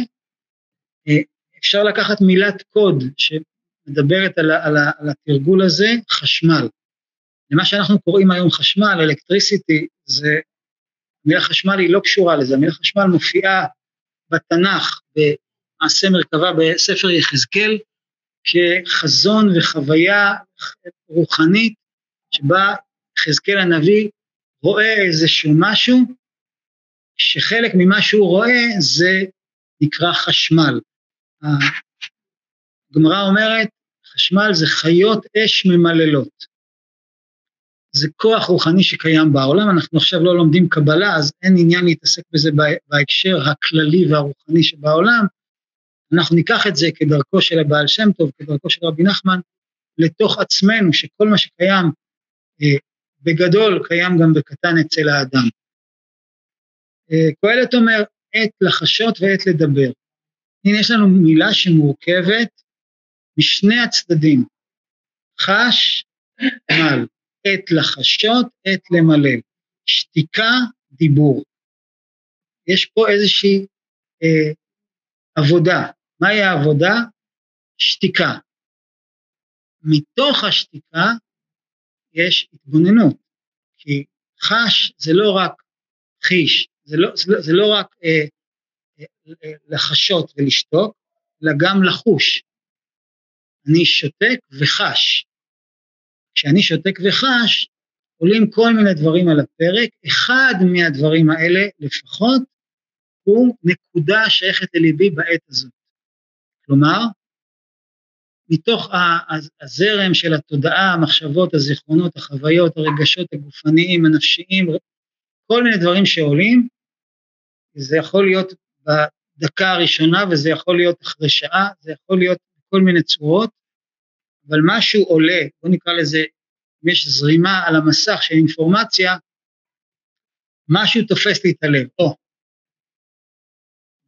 אה, אפשר לקחת מילת קוד שמדברת על, על, על התרגול הזה, חשמל. למה שאנחנו קוראים היום חשמל, אלקטריסיטי, זה, המילה חשמל היא לא קשורה לזה, המילה חשמל מופיעה בתנ"ך, במעשה מרכבה בספר יחזקאל, כחזון וחוויה רוחנית, שבה יחזקאל הנביא רואה איזשהו משהו, שחלק ממה שהוא רואה זה נקרא חשמל. הגמרא אומרת, חשמל זה חיות אש ממללות. זה כוח רוחני שקיים בעולם, אנחנו עכשיו לא לומדים קבלה, אז אין עניין להתעסק בזה בהקשר הכללי והרוחני שבעולם. אנחנו ניקח את זה כדרכו של הבעל שם טוב, כדרכו של רבי נחמן, לתוך עצמנו, שכל מה שקיים אה, בגדול קיים גם בקטן אצל האדם. אה, קהלת אומר, עת לחשות ועת לדבר. הנה יש לנו מילה שמורכבת משני הצדדים, חש, מל, עת לחשות, עת למלל, שתיקה, דיבור. יש פה איזושהי אה, עבודה. מהי העבודה? שתיקה. מתוך השתיקה יש התבוננות, כי חש זה לא רק חיש, זה לא, זה לא, לא רק אה, אה, לחשות ולשתוק, אלא גם לחוש. אני שותק וחש. כשאני שותק וחש, עולים כל מיני דברים על הפרק, אחד מהדברים האלה לפחות הוא נקודה שייכת לליבי בעת הזאת. כלומר, מתוך הזרם של התודעה, המחשבות, הזיכרונות, החוויות, הרגשות הגופניים, הנפשיים, כל מיני דברים שעולים, זה יכול להיות בדקה הראשונה וזה יכול להיות אחרי שעה, זה יכול להיות בכל מיני צורות, אבל משהו עולה, בוא נקרא לזה, אם יש זרימה על המסך של אינפורמציה, משהו תופס לי את הלב, או.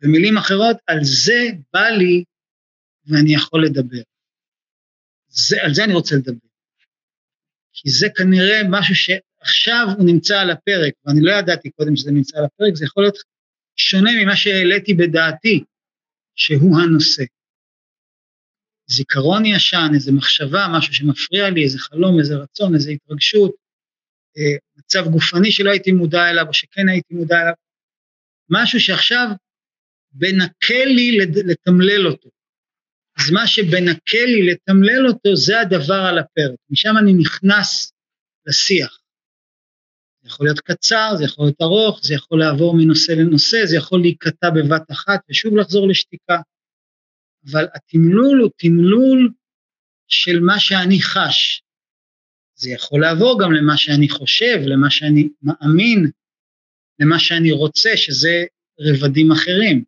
במילים אחרות, על זה בא לי ואני יכול לדבר. זה, על זה אני רוצה לדבר. כי זה כנראה משהו שעכשיו הוא נמצא על הפרק, ואני לא ידעתי קודם שזה נמצא על הפרק, זה יכול להיות שונה ממה שהעליתי בדעתי, שהוא הנושא. זיכרון ישן, איזו מחשבה, משהו שמפריע לי, איזה חלום, איזה רצון, איזו התרגשות, אה, מצב גופני שלא הייתי מודע אליו, או שכן הייתי מודע אליו, משהו שעכשיו בנקל לי לתמלל אותו. אז מה שבנקל לי לתמלל אותו זה הדבר על הפרק, משם אני נכנס לשיח. זה יכול להיות קצר, זה יכול להיות ארוך, זה יכול לעבור מנושא לנושא, זה יכול להיקטע בבת אחת ושוב לחזור לשתיקה. אבל התמלול הוא תמלול של מה שאני חש. זה יכול לעבור גם למה שאני חושב, למה שאני מאמין, למה שאני רוצה, שזה רבדים אחרים.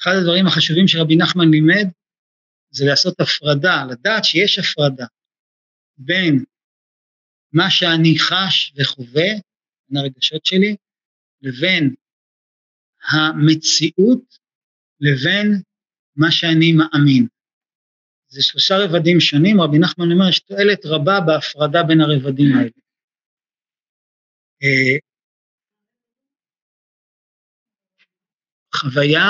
אחד הדברים החשובים שרבי נחמן לימד זה לעשות הפרדה, לדעת שיש הפרדה בין מה שאני חש וחווה, בין הרגשות שלי, לבין המציאות, לבין מה שאני מאמין. זה שלושה רבדים שונים, רבי נחמן אומר, יש תועלת רבה בהפרדה בין הרבדים האלה. אה, חוויה,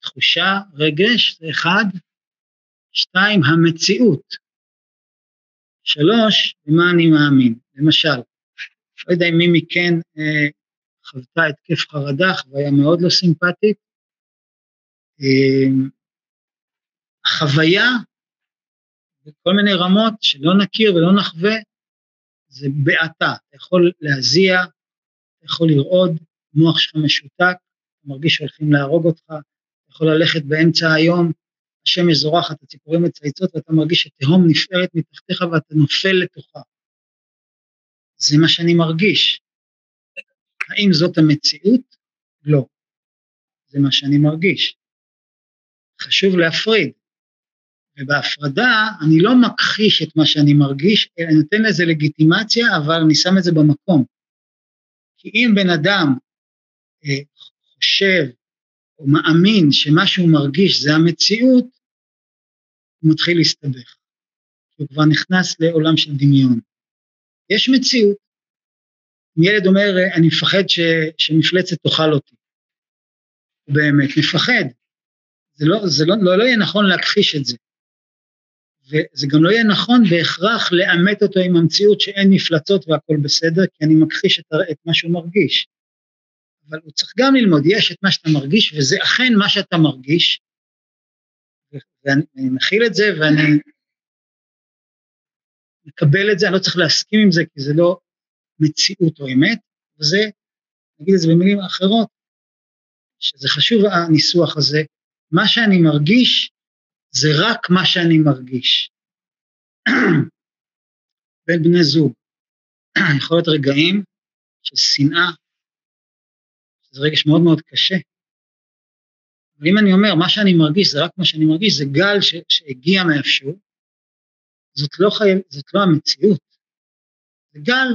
תחושה, רגש, זה אחד. שתיים, המציאות. שלוש, במה אני מאמין. למשל, לא יודע אם מי מכן אה, חוותה התקף חרדה, חוויה מאוד לא סימפטית. אה, החוויה בכל מיני רמות שלא נכיר ולא נחווה, זה בעתה. אתה יכול להזיע, אתה יכול לרעוד, המוח שלך משותק, אתה מרגיש שהולכים להרוג אותך, אתה יכול ללכת באמצע היום, השמש זורחת, הציפורים מצייצות ואתה מרגיש שתהום נפערת מתחתיך ואתה נופל לתוכה. זה מה שאני מרגיש. האם זאת המציאות? לא. זה מה שאני מרגיש. חשוב להפריד. ובהפרדה אני לא מכחיש את מה שאני מרגיש, אלא נותן לזה לגיטימציה, אבל אני שם את זה במקום. כי אם בן אדם אה, חושב או מאמין שמה שהוא מרגיש זה המציאות, הוא מתחיל להסתבך. הוא כבר נכנס לעולם של דמיון. יש מציאות. אם ילד אומר, אני מפחד ש, שמפלצת תאכל אותי, הוא באמת מפחד. זה לא, זה לא, לא, לא יהיה נכון להכחיש את זה. וזה גם לא יהיה נכון בהכרח לאמת אותו עם המציאות שאין מפלצות והכל בסדר, כי אני מכחיש את, את מה שהוא מרגיש. אבל הוא צריך גם ללמוד, יש את מה שאתה מרגיש, וזה אכן מה שאתה מרגיש, ואני מכיל את זה, ואני מקבל את זה, אני לא צריך להסכים עם זה, כי זה לא מציאות או אמת, וזה, נגיד את זה במילים אחרות, שזה חשוב הניסוח הזה, מה שאני מרגיש זה רק מה שאני מרגיש. בין בני זוג, יכול להיות רגעים של שנאה, שזה רגש מאוד מאוד קשה. אבל אם אני אומר, מה שאני מרגיש זה רק מה שאני מרגיש, זה גל ש, שהגיע מאיפשהו, זאת לא, חי... זאת לא המציאות. זה גל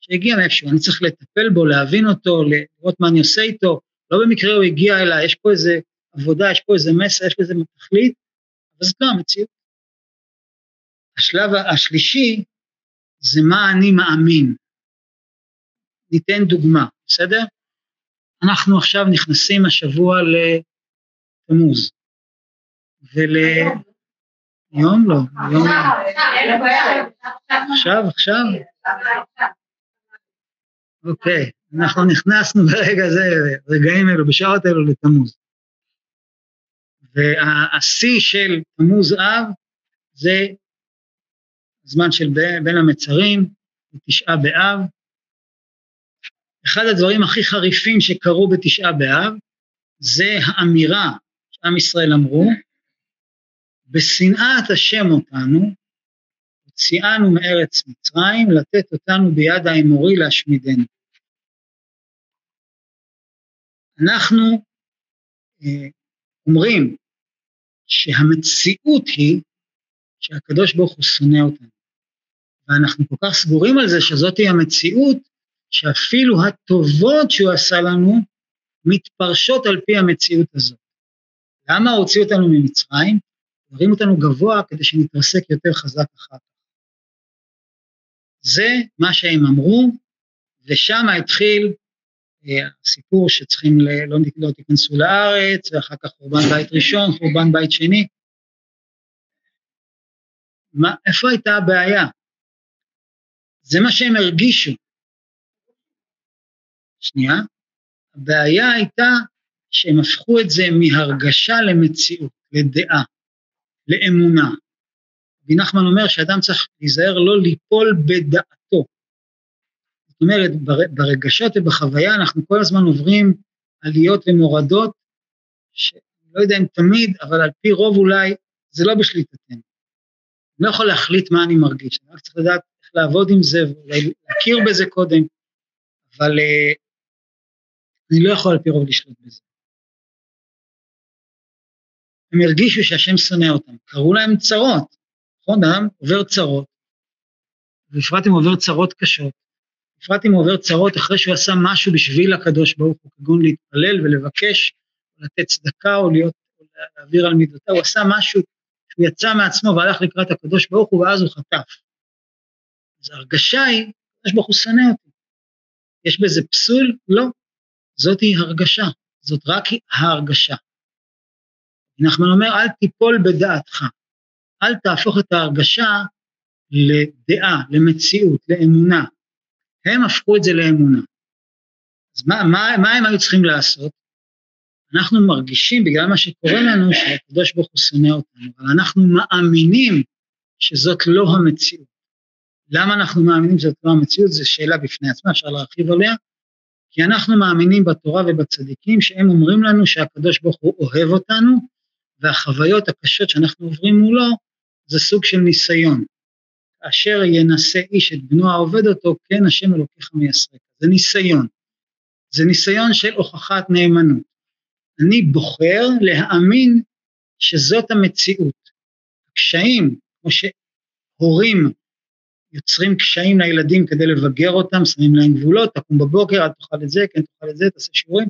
שהגיע מאיפשהו, אני צריך לטפל בו, להבין אותו, לראות מה אני עושה איתו, לא במקרה הוא הגיע אליי, יש פה איזה עבודה, יש פה איזה מסר, יש פה איזה תכלית, אבל זאת לא המציאות. השלב השלישי זה מה אני מאמין. ניתן דוגמה, בסדר? אנחנו עכשיו נכנסים השבוע לתמוז, ול... יום לא, יום לא. עכשיו, עכשיו? אוקיי, אנחנו נכנסנו ברגע זה, רגעים אלו, בשעות אלו לתמוז. והשיא של תמוז אב זה זמן של בין המצרים, תשעה באב. אחד הדברים הכי חריפים שקרו בתשעה באב זה האמירה שעם ישראל אמרו, בשנאת השם אותנו, הוציאנו מארץ מצרים, לתת אותנו ביד האמורי להשמידנו. אנחנו אה, אומרים שהמציאות היא שהקדוש ברוך הוא שונא אותנו. ואנחנו כל כך סגורים על זה שזאתי המציאות, שאפילו הטובות שהוא עשה לנו מתפרשות על פי המציאות הזאת. למה הוציאו אותנו ממצרים? הרים אותנו גבוה כדי שנתרסק יותר חזק אחר כך. זה מה שהם אמרו, ושם התחיל הסיפור שצריכים, לא, לא תיכנסו לארץ, ואחר כך חורבן בית ראשון, חורבן בית שני. מה, איפה הייתה הבעיה? זה מה שהם הרגישו. שנייה, הבעיה הייתה שהם הפכו את זה מהרגשה למציאות, לדעה, לאמונה. רבי נחמן אומר שאדם צריך להיזהר לא ליפול בדעתו. זאת אומרת, ברגשות ובחוויה אנחנו כל הזמן עוברים עליות ומורדות, שלא יודע אם תמיד, אבל על פי רוב אולי זה לא בשליטתנו. אני לא יכול להחליט מה אני מרגיש, אני רק צריך לדעת איך לעבוד עם זה, ואולי להכיר בזה קודם, אבל uh, אני לא יכול על פי רוב לשלוט בזה. הם הרגישו שהשם שונא אותם, קראו להם צרות, נכון? אדם עובר צרות, בפרט אם עובר צרות קשות, בפרט אם עובר צרות אחרי שהוא עשה משהו בשביל הקדוש ברוך הוא, כגון להתפלל ולבקש, לתת צדקה או להיות, להעביר על מידותיו, הוא עשה משהו שהוא יצא מעצמו והלך לקראת הקדוש ברוך הוא ואז הוא חטף. אז ההרגשה היא, הקדוש ברוך הוא שונא אותי. יש בזה פסול? לא. זאתי הרגשה, זאת רק ההרגשה. נחמן אומר, אל תיפול בדעתך, אל תהפוך את ההרגשה לדעה, למציאות, לאמונה. הם הפכו את זה לאמונה. אז מה, מה, מה הם היו צריכים לעשות? אנחנו מרגישים, בגלל מה שקורה לנו, שהקדוש ברוך הוא שונא אותנו, אבל אנחנו מאמינים שזאת לא המציאות. למה אנחנו מאמינים שזאת לא המציאות? זו שאלה בפני עצמה, אפשר להרחיב עליה, כי אנחנו מאמינים בתורה ובצדיקים שהם אומרים לנו שהקדוש ברוך הוא אוהב אותנו, והחוויות הקשות שאנחנו עוברים מולו זה סוג של ניסיון. כאשר ינשא איש את בנו העובד אותו, כן השם אלוקיך מייסרק. זה ניסיון. זה ניסיון של הוכחת נאמנות. אני בוחר להאמין שזאת המציאות. הקשיים, כמו שהורים יוצרים קשיים לילדים כדי לבגר אותם, שמים להם גבולות, תקום בבוקר, אל תאכל את זה, כן תאכל את זה, תעשה שיעורים.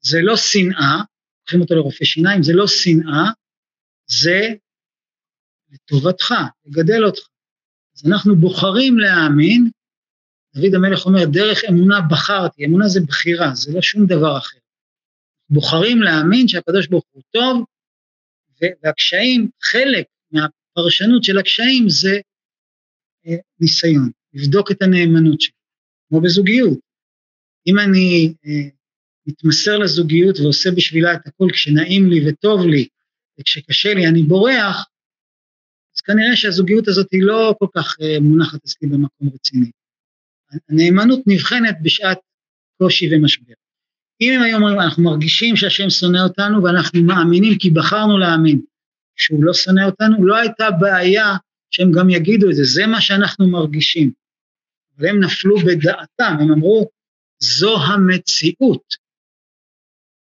זה לא שנאה, לוקחים אותו לרופא שיניים, זה לא שנאה, זה לטובתך, לגדל אותך. אז אנחנו בוחרים להאמין, דוד המלך אומר, דרך אמונה בחרתי, אמונה זה בחירה, זה לא שום דבר אחר. בוחרים להאמין שהקדוש ברוך הוא טוב, והקשיים, חלק מהפרשנות של הקשיים זה אה, ניסיון, לבדוק את הנאמנות שלי, כמו בזוגיות. אם אני אה, מתמסר לזוגיות ועושה בשבילה את הכל כשנעים לי וטוב לי, וכשקשה לי אני בורח, אז כנראה שהזוגיות הזאת היא לא כל כך אה, מונחת אצלי במקום רציני. הנאמנות נבחנת בשעת קושי ומשבר. אם הם היו אומרים, אנחנו מרגישים שהשם שונא אותנו ואנחנו מאמינים כי בחרנו להאמין שהוא לא שונא אותנו, לא הייתה בעיה שהם גם יגידו את זה, זה מה שאנחנו מרגישים. אבל הם נפלו בדעתם, הם אמרו, זו המציאות.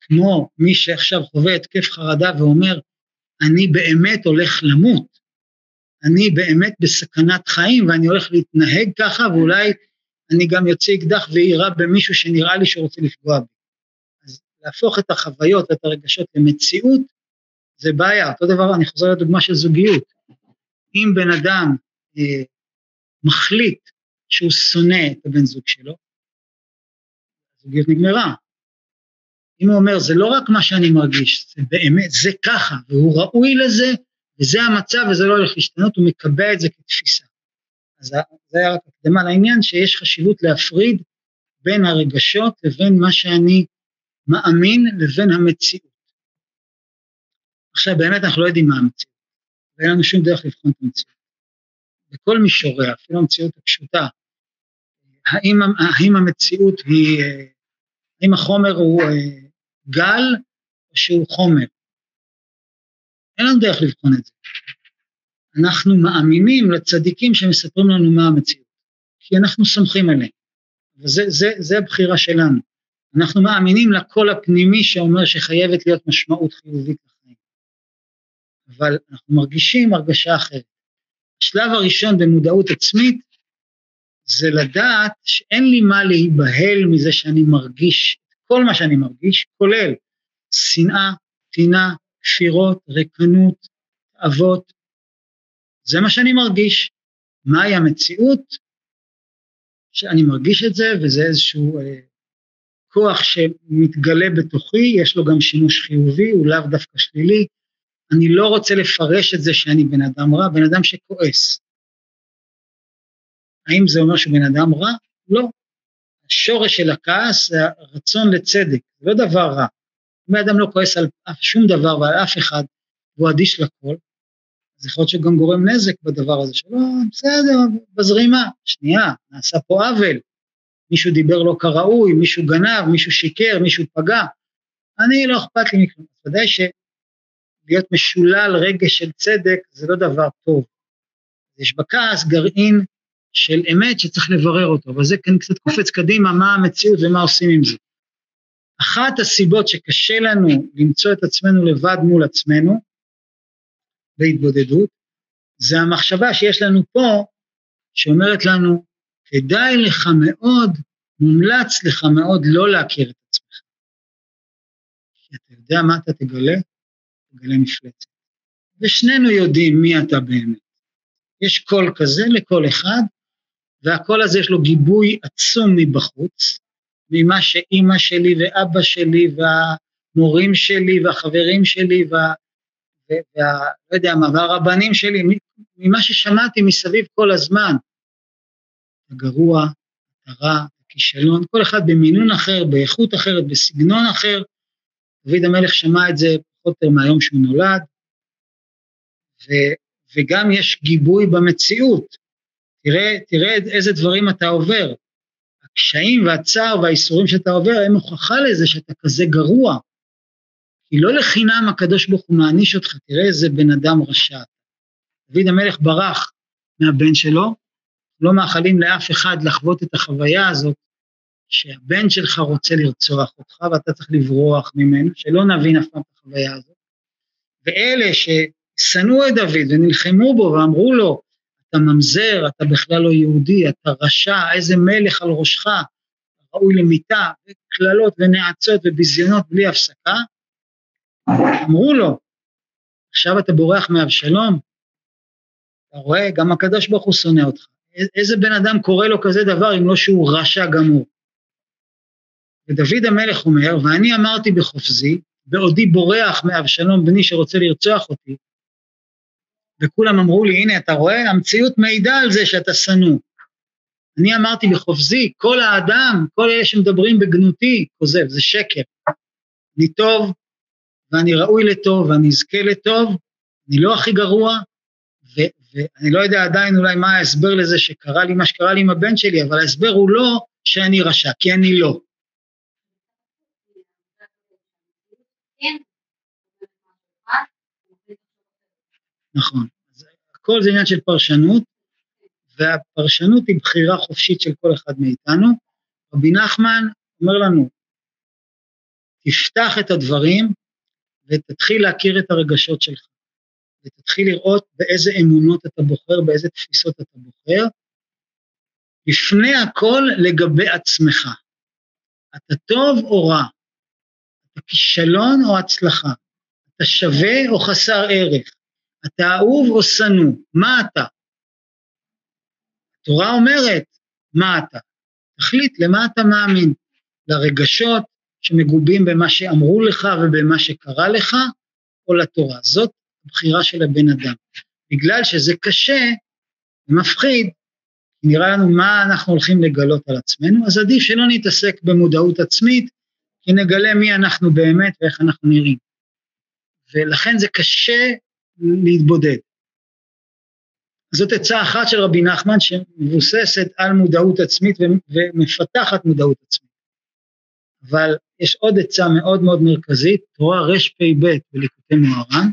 כמו מי שעכשיו חווה התקף חרדה ואומר, אני באמת הולך למות, אני באמת בסכנת חיים ואני הולך להתנהג ככה ואולי אני גם יוצא אקדח ויירה במישהו שנראה לי שרוצה לפגוע בי. אז להפוך את החוויות ואת הרגשות למציאות זה בעיה. אותו דבר, אני חוזר לדוגמה של זוגיות. אם בן אדם אה, מחליט שהוא שונא את הבן זוג שלו, הזוגיות נגמרה. אם הוא אומר, זה לא רק מה שאני מרגיש, זה באמת, זה ככה, והוא ראוי לזה, וזה המצב וזה לא הולך להשתנות, הוא מקבע את זה כתפיסה. אז זה היה רק הקדמה לעניין, שיש חשיבות להפריד בין הרגשות לבין מה שאני מאמין לבין המציאות. עכשיו באמת אנחנו לא יודעים מה המציאות, ואין לנו שום דרך לבחון את המציאות. בכל מישוריה, אפילו המציאות הפשוטה, האם, האם המציאות היא, האם החומר הוא אה, גל או שהוא חומר? אין לנו דרך לבחון את זה. אנחנו מאמינים לצדיקים שמספרים לנו מה המציאות, כי אנחנו סומכים עליהם, וזה זה, זה הבחירה שלנו. אנחנו מאמינים לקול הפנימי שאומר שחייבת להיות משמעות חיובית לחיים. אבל אנחנו מרגישים הרגשה אחרת. השלב הראשון במודעות עצמית זה לדעת שאין לי מה להיבהל מזה שאני מרגיש כל מה שאני מרגיש, כולל שנאה, טינה, כפירות, ריקנות, תאוות. זה מה שאני מרגיש. מהי המציאות? שאני מרגיש את זה, וזה איזשהו אה, כוח שמתגלה בתוכי, יש לו גם שימוש חיובי, הוא לאו דווקא שלילי. אני לא רוצה לפרש את זה שאני בן אדם רע, בן אדם שכועס. האם זה אומר שהוא בן אדם רע? לא. השורש של הכעס זה הרצון לצדק, לא דבר רע. אם האדם לא כועס על שום דבר ועל אף אחד, והוא אדיש לכל, אז יכול להיות שגם גורם נזק בדבר הזה שלא, בסדר, בזרימה. שנייה, נעשה פה עוול. מישהו דיבר לא כראוי, מישהו גנב, מישהו שיקר, מישהו פגע. אני לא אכפת לי מכלום. ודאי שלהיות משולל רגש של צדק זה לא דבר טוב. יש בכעס גרעין של אמת שצריך לברר אותו, אבל זה כאן קצת קופץ קדימה מה המציאות ומה עושים עם זה. אחת הסיבות שקשה לנו למצוא את עצמנו לבד מול עצמנו, בהתבודדות, זה המחשבה שיש לנו פה, שאומרת לנו, כדאי לך מאוד, מומלץ לך מאוד לא להכיר את עצמך. כי אתה יודע מה אתה תגלה? תגלה מפלצת. ושנינו יודעים מי אתה באמת. יש קול כזה לכל אחד, והקול הזה יש לו גיבוי עצום מבחוץ, ממה שאימא שלי ואבא שלי והמורים שלי והחברים שלי וה... וה... לא יודע מה, והרבנים שלי, ממה ששמעתי מסביב כל הזמן. הגרוע, הרע, הכישלון, כל אחד במינון אחר, באיכות אחרת, בסגנון אחר. דוד המלך שמע את זה פחות או יותר מהיום שהוא נולד, ו, וגם יש גיבוי במציאות. תראה, תראה איזה דברים אתה עובר. הקשיים והצער והאיסורים שאתה עובר הם הוכחה לזה שאתה כזה גרוע. כי לא לחינם הקדוש ברוך הוא מעניש אותך, תראה איזה בן אדם רשע. דוד המלך ברח מהבן שלו, לא מאחלים לאף אחד לחוות את החוויה הזאת, שהבן שלך רוצה לרצוח אותך ואתה צריך לברוח ממנו, שלא נבין אף פעם את החוויה הזאת. ואלה ששנאו את דוד ונלחמו בו ואמרו לו, אתה ממזר, אתה בכלל לא יהודי, אתה רשע, איזה מלך על ראשך, ראוי למיתה, וקללות ונאצות וביזיונות בלי הפסקה. אמרו לו, עכשיו אתה בורח מאבשלום? אתה רואה, גם הקדוש ברוך הוא שונא אותך. איזה בן אדם קורא לו כזה דבר אם לא שהוא רשע גמור? ודוד המלך אומר, ואני אמרתי בחופזי, בעודי בורח מאבשלום בני שרוצה לרצוח אותי, וכולם אמרו לי, הנה, אתה רואה, המציאות מעידה על זה שאתה שנוא. אני אמרתי בחופזי, כל האדם, כל אלה שמדברים בגנותי, כוזב, זה שקר. אני טוב, ואני ראוי לטוב, ואני אזכה לטוב, אני לא הכי גרוע, ו- ואני לא יודע עדיין אולי מה ההסבר לזה שקרה לי מה שקרה לי עם הבן שלי, אבל ההסבר הוא לא שאני רשע, כי אני לא. נכון. אז הכל זה עניין של פרשנות, והפרשנות היא בחירה חופשית של כל אחד מאיתנו. רבי נחמן אומר לנו, תפתח את הדברים ותתחיל להכיר את הרגשות שלך, ותתחיל לראות באיזה אמונות אתה בוחר, באיזה תפיסות אתה בוחר, לפני הכל לגבי עצמך. אתה טוב או רע? אתה כישלון או הצלחה? אתה שווה או חסר ערך? אתה אהוב או שנוא? מה אתה? התורה אומרת, מה אתה? תחליט למה אתה מאמין, לרגשות שמגובים במה שאמרו לך ובמה שקרה לך, או לתורה. זאת הבחירה של הבן אדם. בגלל שזה קשה ומפחיד, נראה לנו מה אנחנו הולכים לגלות על עצמנו, אז עדיף שלא נתעסק במודעות עצמית, כי נגלה מי אנחנו באמת ואיך אנחנו נראים. ולכן זה קשה להתבודד. זאת עצה אחת של רבי נחמן שמבוססת על מודעות עצמית ומפתחת מודעות עצמית. אבל יש עוד עצה מאוד מאוד מרכזית, תורה רפ"ב בליקוטי מוהר"ן,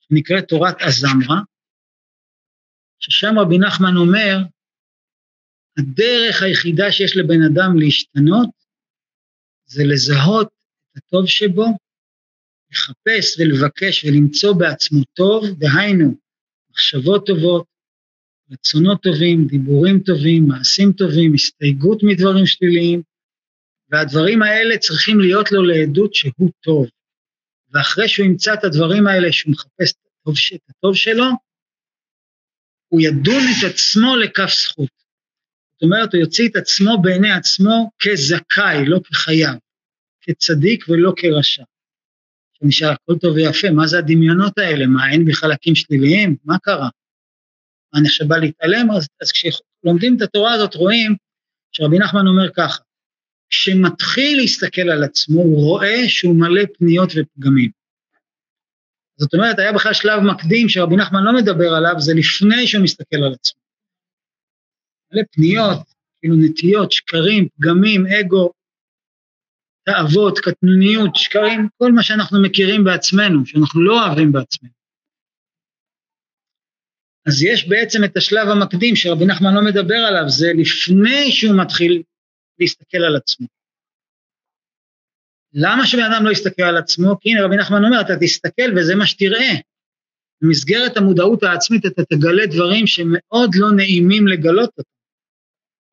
שנקראת תורת הזמרה, ששם רבי נחמן אומר, הדרך היחידה שיש לבן אדם להשתנות זה לזהות את הטוב שבו לחפש ולבקש ולמצוא בעצמו טוב, דהיינו, מחשבות טובות, רצונות טובים, דיבורים טובים, מעשים טובים, הסתייגות מדברים שליליים, והדברים האלה צריכים להיות לו לעדות שהוא טוב. ואחרי שהוא ימצא את הדברים האלה, שהוא מחפש את הטוב, את הטוב שלו, הוא ידון את עצמו לכף זכות. זאת אומרת, הוא יוציא את עצמו בעיני עצמו כזכאי, לא כחייב, כצדיק ולא כרשע. נשאר הכל טוב ויפה, מה זה הדמיונות האלה? מה, אין בי חלקים שליליים? מה קרה? מה, אני עכשיו בא להתעלם? אז, אז כשלומדים את התורה הזאת רואים שרבי נחמן אומר ככה, כשמתחיל להסתכל על עצמו, הוא רואה שהוא מלא פניות ופגמים. זאת אומרת, היה בכלל שלב מקדים שרבי נחמן לא מדבר עליו, זה לפני שהוא מסתכל על עצמו. מלא פניות, כאילו נטיות, שקרים, פגמים, אגו, תאוות, קטנוניות, שקרים, כל מה שאנחנו מכירים בעצמנו, שאנחנו לא אוהבים בעצמנו. אז יש בעצם את השלב המקדים שרבי נחמן לא מדבר עליו, זה לפני שהוא מתחיל להסתכל על עצמו. למה שבן אדם לא יסתכל על עצמו? כי הנה רבי נחמן אומר, אתה תסתכל וזה מה שתראה. במסגרת המודעות העצמית אתה תגלה דברים שמאוד לא נעימים לגלות אותם.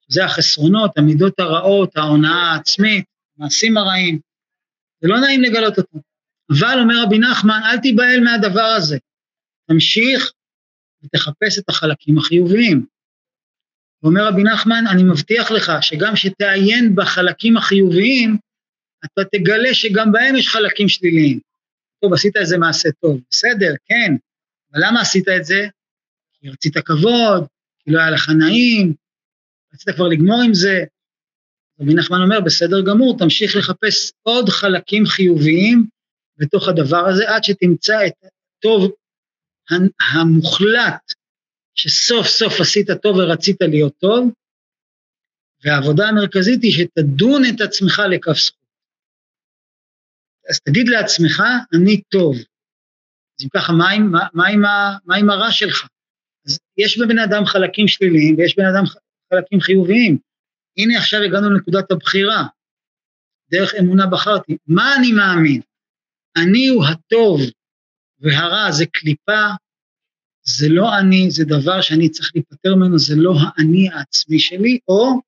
זה החסרונות, המידות הרעות, ההונאה העצמית, המעשים הרעים. זה לא נעים לגלות אותם. אבל אומר רבי נחמן, אל תיבהל מהדבר הזה. תמשיך ותחפש את החלקים החיוביים. ואומר רבי נחמן, אני מבטיח לך שגם שתעיין בחלקים החיוביים, אתה תגלה שגם בהם יש חלקים שליליים. טוב, עשית איזה מעשה טוב, בסדר, כן, אבל למה עשית את זה? כי רצית כבוד, כי לא היה לך נעים, רצית כבר לגמור עם זה. רבי נחמן אומר, בסדר גמור, תמשיך לחפש עוד חלקים חיוביים בתוך הדבר הזה, עד שתמצא את הטוב המוחלט שסוף סוף עשית טוב ורצית להיות טוב, והעבודה המרכזית היא שתדון את עצמך לכף זכות. אז תגיד לעצמך, אני טוב. אז אם ככה, מה עם, עם עם הרע שלך? אז יש בבן אדם חלקים שליליים ויש בבן אדם חלקים חיוביים. הנה עכשיו הגענו לנקודת הבחירה. דרך אמונה בחרתי. מה אני מאמין? אני הוא הטוב והרע זה קליפה זה לא אני, זה דבר שאני צריך להיפטר ממנו, זה לא האני העצמי שלי, או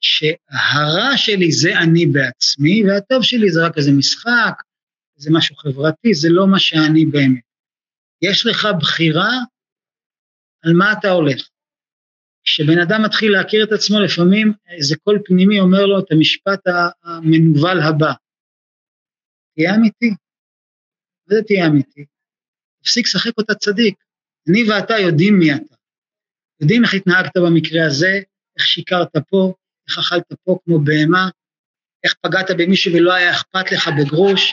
שהרע שלי זה אני בעצמי, והטוב שלי זה רק איזה משחק, זה משהו חברתי, זה לא מה שאני באמת. יש לך בחירה על מה אתה הולך. כשבן אדם מתחיל להכיר את עצמו, לפעמים איזה קול פנימי אומר לו את המשפט המנוול הבא, תהיה אמיתי. מה זה תהיה אמיתי? תפסיק לשחק אותה צדיק. אני ואתה יודעים מי אתה. יודעים איך התנהגת במקרה הזה, איך שיקרת פה, איך אכלת פה כמו בהמה, איך פגעת במישהו ולא היה אכפת לך בגרוש,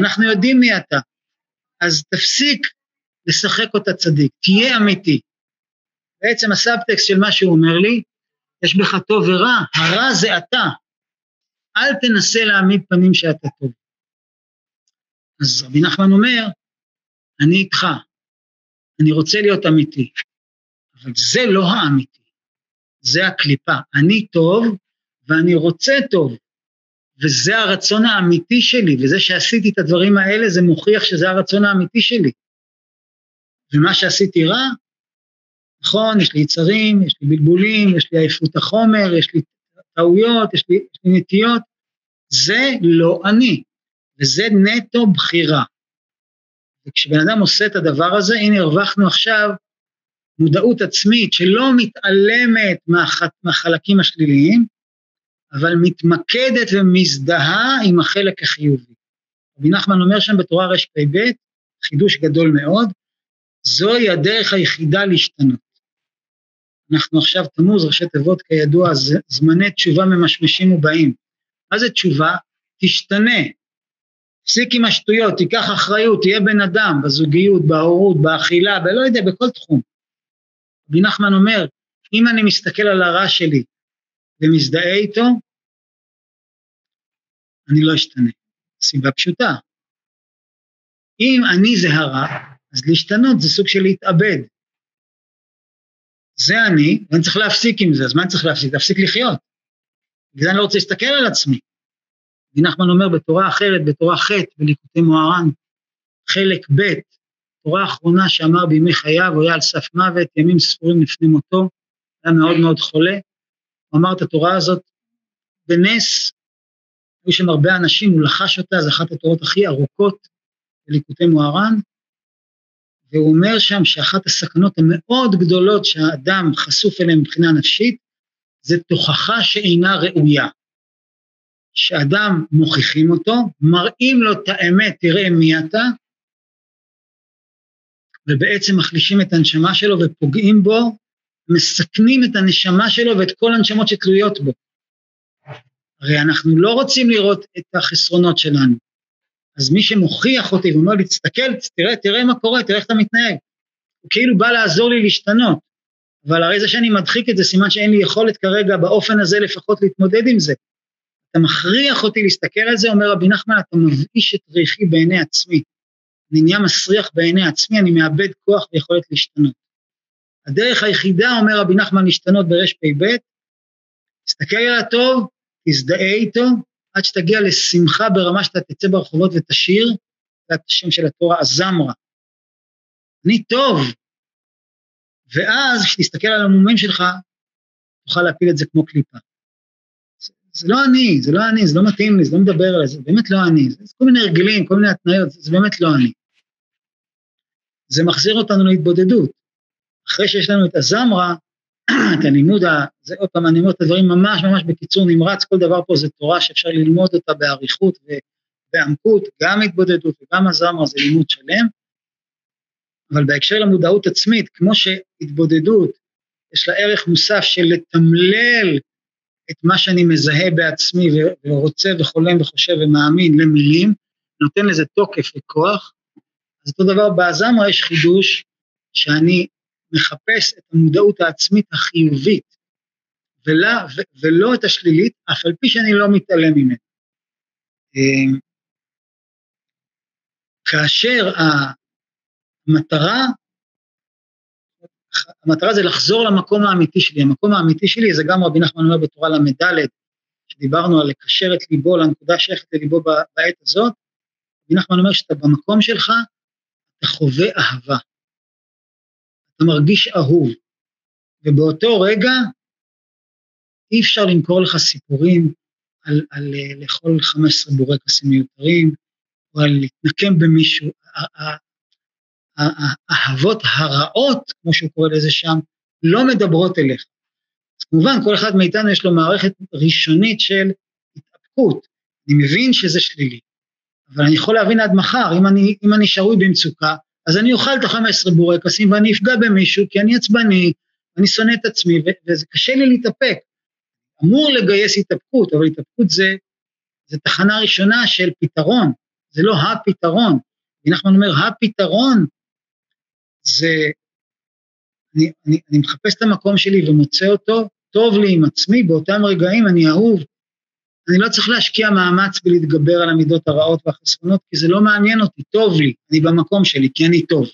אנחנו יודעים מי אתה. אז תפסיק לשחק אותה צדיק, תהיה אמיתי. בעצם הסאבטקסט של מה שהוא אומר לי, יש בך טוב ורע, הרע זה אתה. אל תנסה להעמיד פנים שאתה טוב. אז רבי נחמן אומר, אני איתך, אני רוצה להיות אמיתי, אבל זה לא האמיתי, זה הקליפה. אני טוב ואני רוצה טוב, וזה הרצון האמיתי שלי, וזה שעשיתי את הדברים האלה זה מוכיח שזה הרצון האמיתי שלי. ומה שעשיתי רע, נכון, יש לי יצרים, יש לי בלבולים, יש לי עייפות החומר, יש לי טעויות, יש לי, יש לי נטיות, זה לא אני, וזה נטו בחירה. וכשבן אדם עושה את הדבר הזה, הנה הרווחנו עכשיו מודעות עצמית שלא מתעלמת מהח, מהחלקים השליליים, אבל מתמקדת ומזדהה עם החלק החיובי. רבי נחמן אומר שם בתורה רפ"ב, חידוש גדול מאוד, זוהי הדרך היחידה להשתנות. אנחנו עכשיו תמוז, ראשי תיבות כידוע, זמני תשובה ממשמשים ובאים. מה זה תשובה? תשתנה, תפסיק עם השטויות, תיקח אחריות, תהיה בן אדם, בזוגיות, בהורות, באכילה, בלא יודע, בכל תחום. רבי נחמן אומר, אם אני מסתכל על הרע שלי ומזדהה איתו, אני לא אשתנה. סיבה פשוטה. אם אני זה הרע, אז להשתנות זה סוג של להתאבד. זה אני, ואני צריך להפסיק עם זה, אז מה אני צריך להפסיק? להפסיק לחיות. בגלל אני לא רוצה להסתכל על עצמי. רבי נחמן אומר בתורה אחרת, בתורה ח' בליקוטי מוהר"ן, חלק ב', תורה אחרונה שאמר בימי חייו, הוא היה על סף מוות, ימים ספורים לפני מותו, היה מאוד מאוד חולה, הוא אמר את התורה הזאת בנס, היו שם הרבה אנשים, הוא לחש אותה, זו אחת התורות הכי ארוכות, בליקוטי מוהר"ן, והוא אומר שם שאחת הסכנות המאוד גדולות שהאדם חשוף אליהן מבחינה נפשית, זה תוכחה שאינה ראויה. שאדם מוכיחים אותו, מראים לו את האמת, תראה מי אתה, ובעצם מחלישים את הנשמה שלו ופוגעים בו, מסכנים את הנשמה שלו ואת כל הנשמות שתלויות בו. הרי אנחנו לא רוצים לראות את החסרונות שלנו. אז מי שמוכיח אותי ואומר לי, תסתכל, תראה, תראה מה קורה, תראה איך אתה מתנהג. הוא כאילו בא לעזור לי להשתנות, אבל הרי זה שאני מדחיק את זה, סימן שאין לי יכולת כרגע באופן הזה לפחות להתמודד עם זה. אתה מכריח אותי להסתכל על זה, אומר רבי נחמן, אתה מבאיש את ריחי בעיני עצמי. אני נהיה מסריח בעיני עצמי, אני מאבד כוח ויכולת להשתנות. הדרך היחידה, אומר רבי נחמן, להשתנות ברפ"ב, תסתכל על הטוב, תזדהה איתו, עד שתגיע לשמחה ברמה שאתה תצא ברחובות ותשיר, זה השם של התורה, הזמרה. אני טוב. ואז כשתסתכל על המומים שלך, תוכל להפיל את זה כמו קליפה. זה, זה לא אני, זה לא אני, זה לא מתאים לי, זה לא מדבר עליי, זה באמת לא אני. זה כל מיני הרגלים, כל מיני התניות, זה, זה באמת לא אני. זה מחזיר אותנו להתבודדות. אחרי שיש לנו את הזמרה, את הלימוד, זה עוד פעם, אני אומר את הדברים ממש ממש בקיצור נמרץ, כל דבר פה זה תורה שאפשר ללמוד אותה באריכות ובעמקות, גם התבודדות וגם הזמרה זה לימוד שלם, אבל בהקשר למודעות עצמית, כמו שהתבודדות, יש לה ערך מוסף של לתמלל את מה שאני מזהה בעצמי ורוצה וחולם וחושב ומאמין למילים, נותן לזה תוקף וכוח, אז אותו דבר בזמרה יש חידוש, שאני מחפש את המודעות העצמית החיובית, ולא, ולא את השלילית, אף על פי שאני לא מתעלם ממנה. אמ, כאשר המטרה, המטרה זה לחזור למקום האמיתי שלי, המקום האמיתי שלי זה גם רבי נחמן אומר בתורה ל"ד, שדיברנו על לקשר את ליבו לנקודה שייכת לליבו בעת הזאת, רבי נחמן אומר שאתה במקום שלך, אתה חווה אהבה. אתה מרגיש אהוב. ובאותו רגע אי אפשר למכור לך סיפורים על, על על לאכול 15 בורקסים מיותרים, או על להתנקם במישהו. האהבות הרעות, כמו שהוא קורא לזה שם, לא מדברות אליך. אז כמובן, כל אחד מאיתנו יש לו מערכת ראשונית של התאפקות. אני מבין שזה שלילי, אבל אני יכול להבין עד מחר, אם אני, אם אני שרוי במצוקה, אז אני אוכל את ה-15 בורקסים ואני אפגע במישהו כי אני עצבני, אני שונא את עצמי וזה קשה לי להתאפק. אמור לגייס התאפקות, אבל התאפקות זה, זה תחנה ראשונה של פתרון, זה לא הפתרון. נחמן אומר, הפתרון זה, אני, אני, אני מחפש את המקום שלי ומוצא אותו, טוב לי עם עצמי, באותם רגעים אני אהוב, אני לא צריך להשקיע מאמץ בלהתגבר על המידות הרעות והחסרונות, כי זה לא מעניין אותי, טוב לי, אני במקום שלי, כי אני טוב.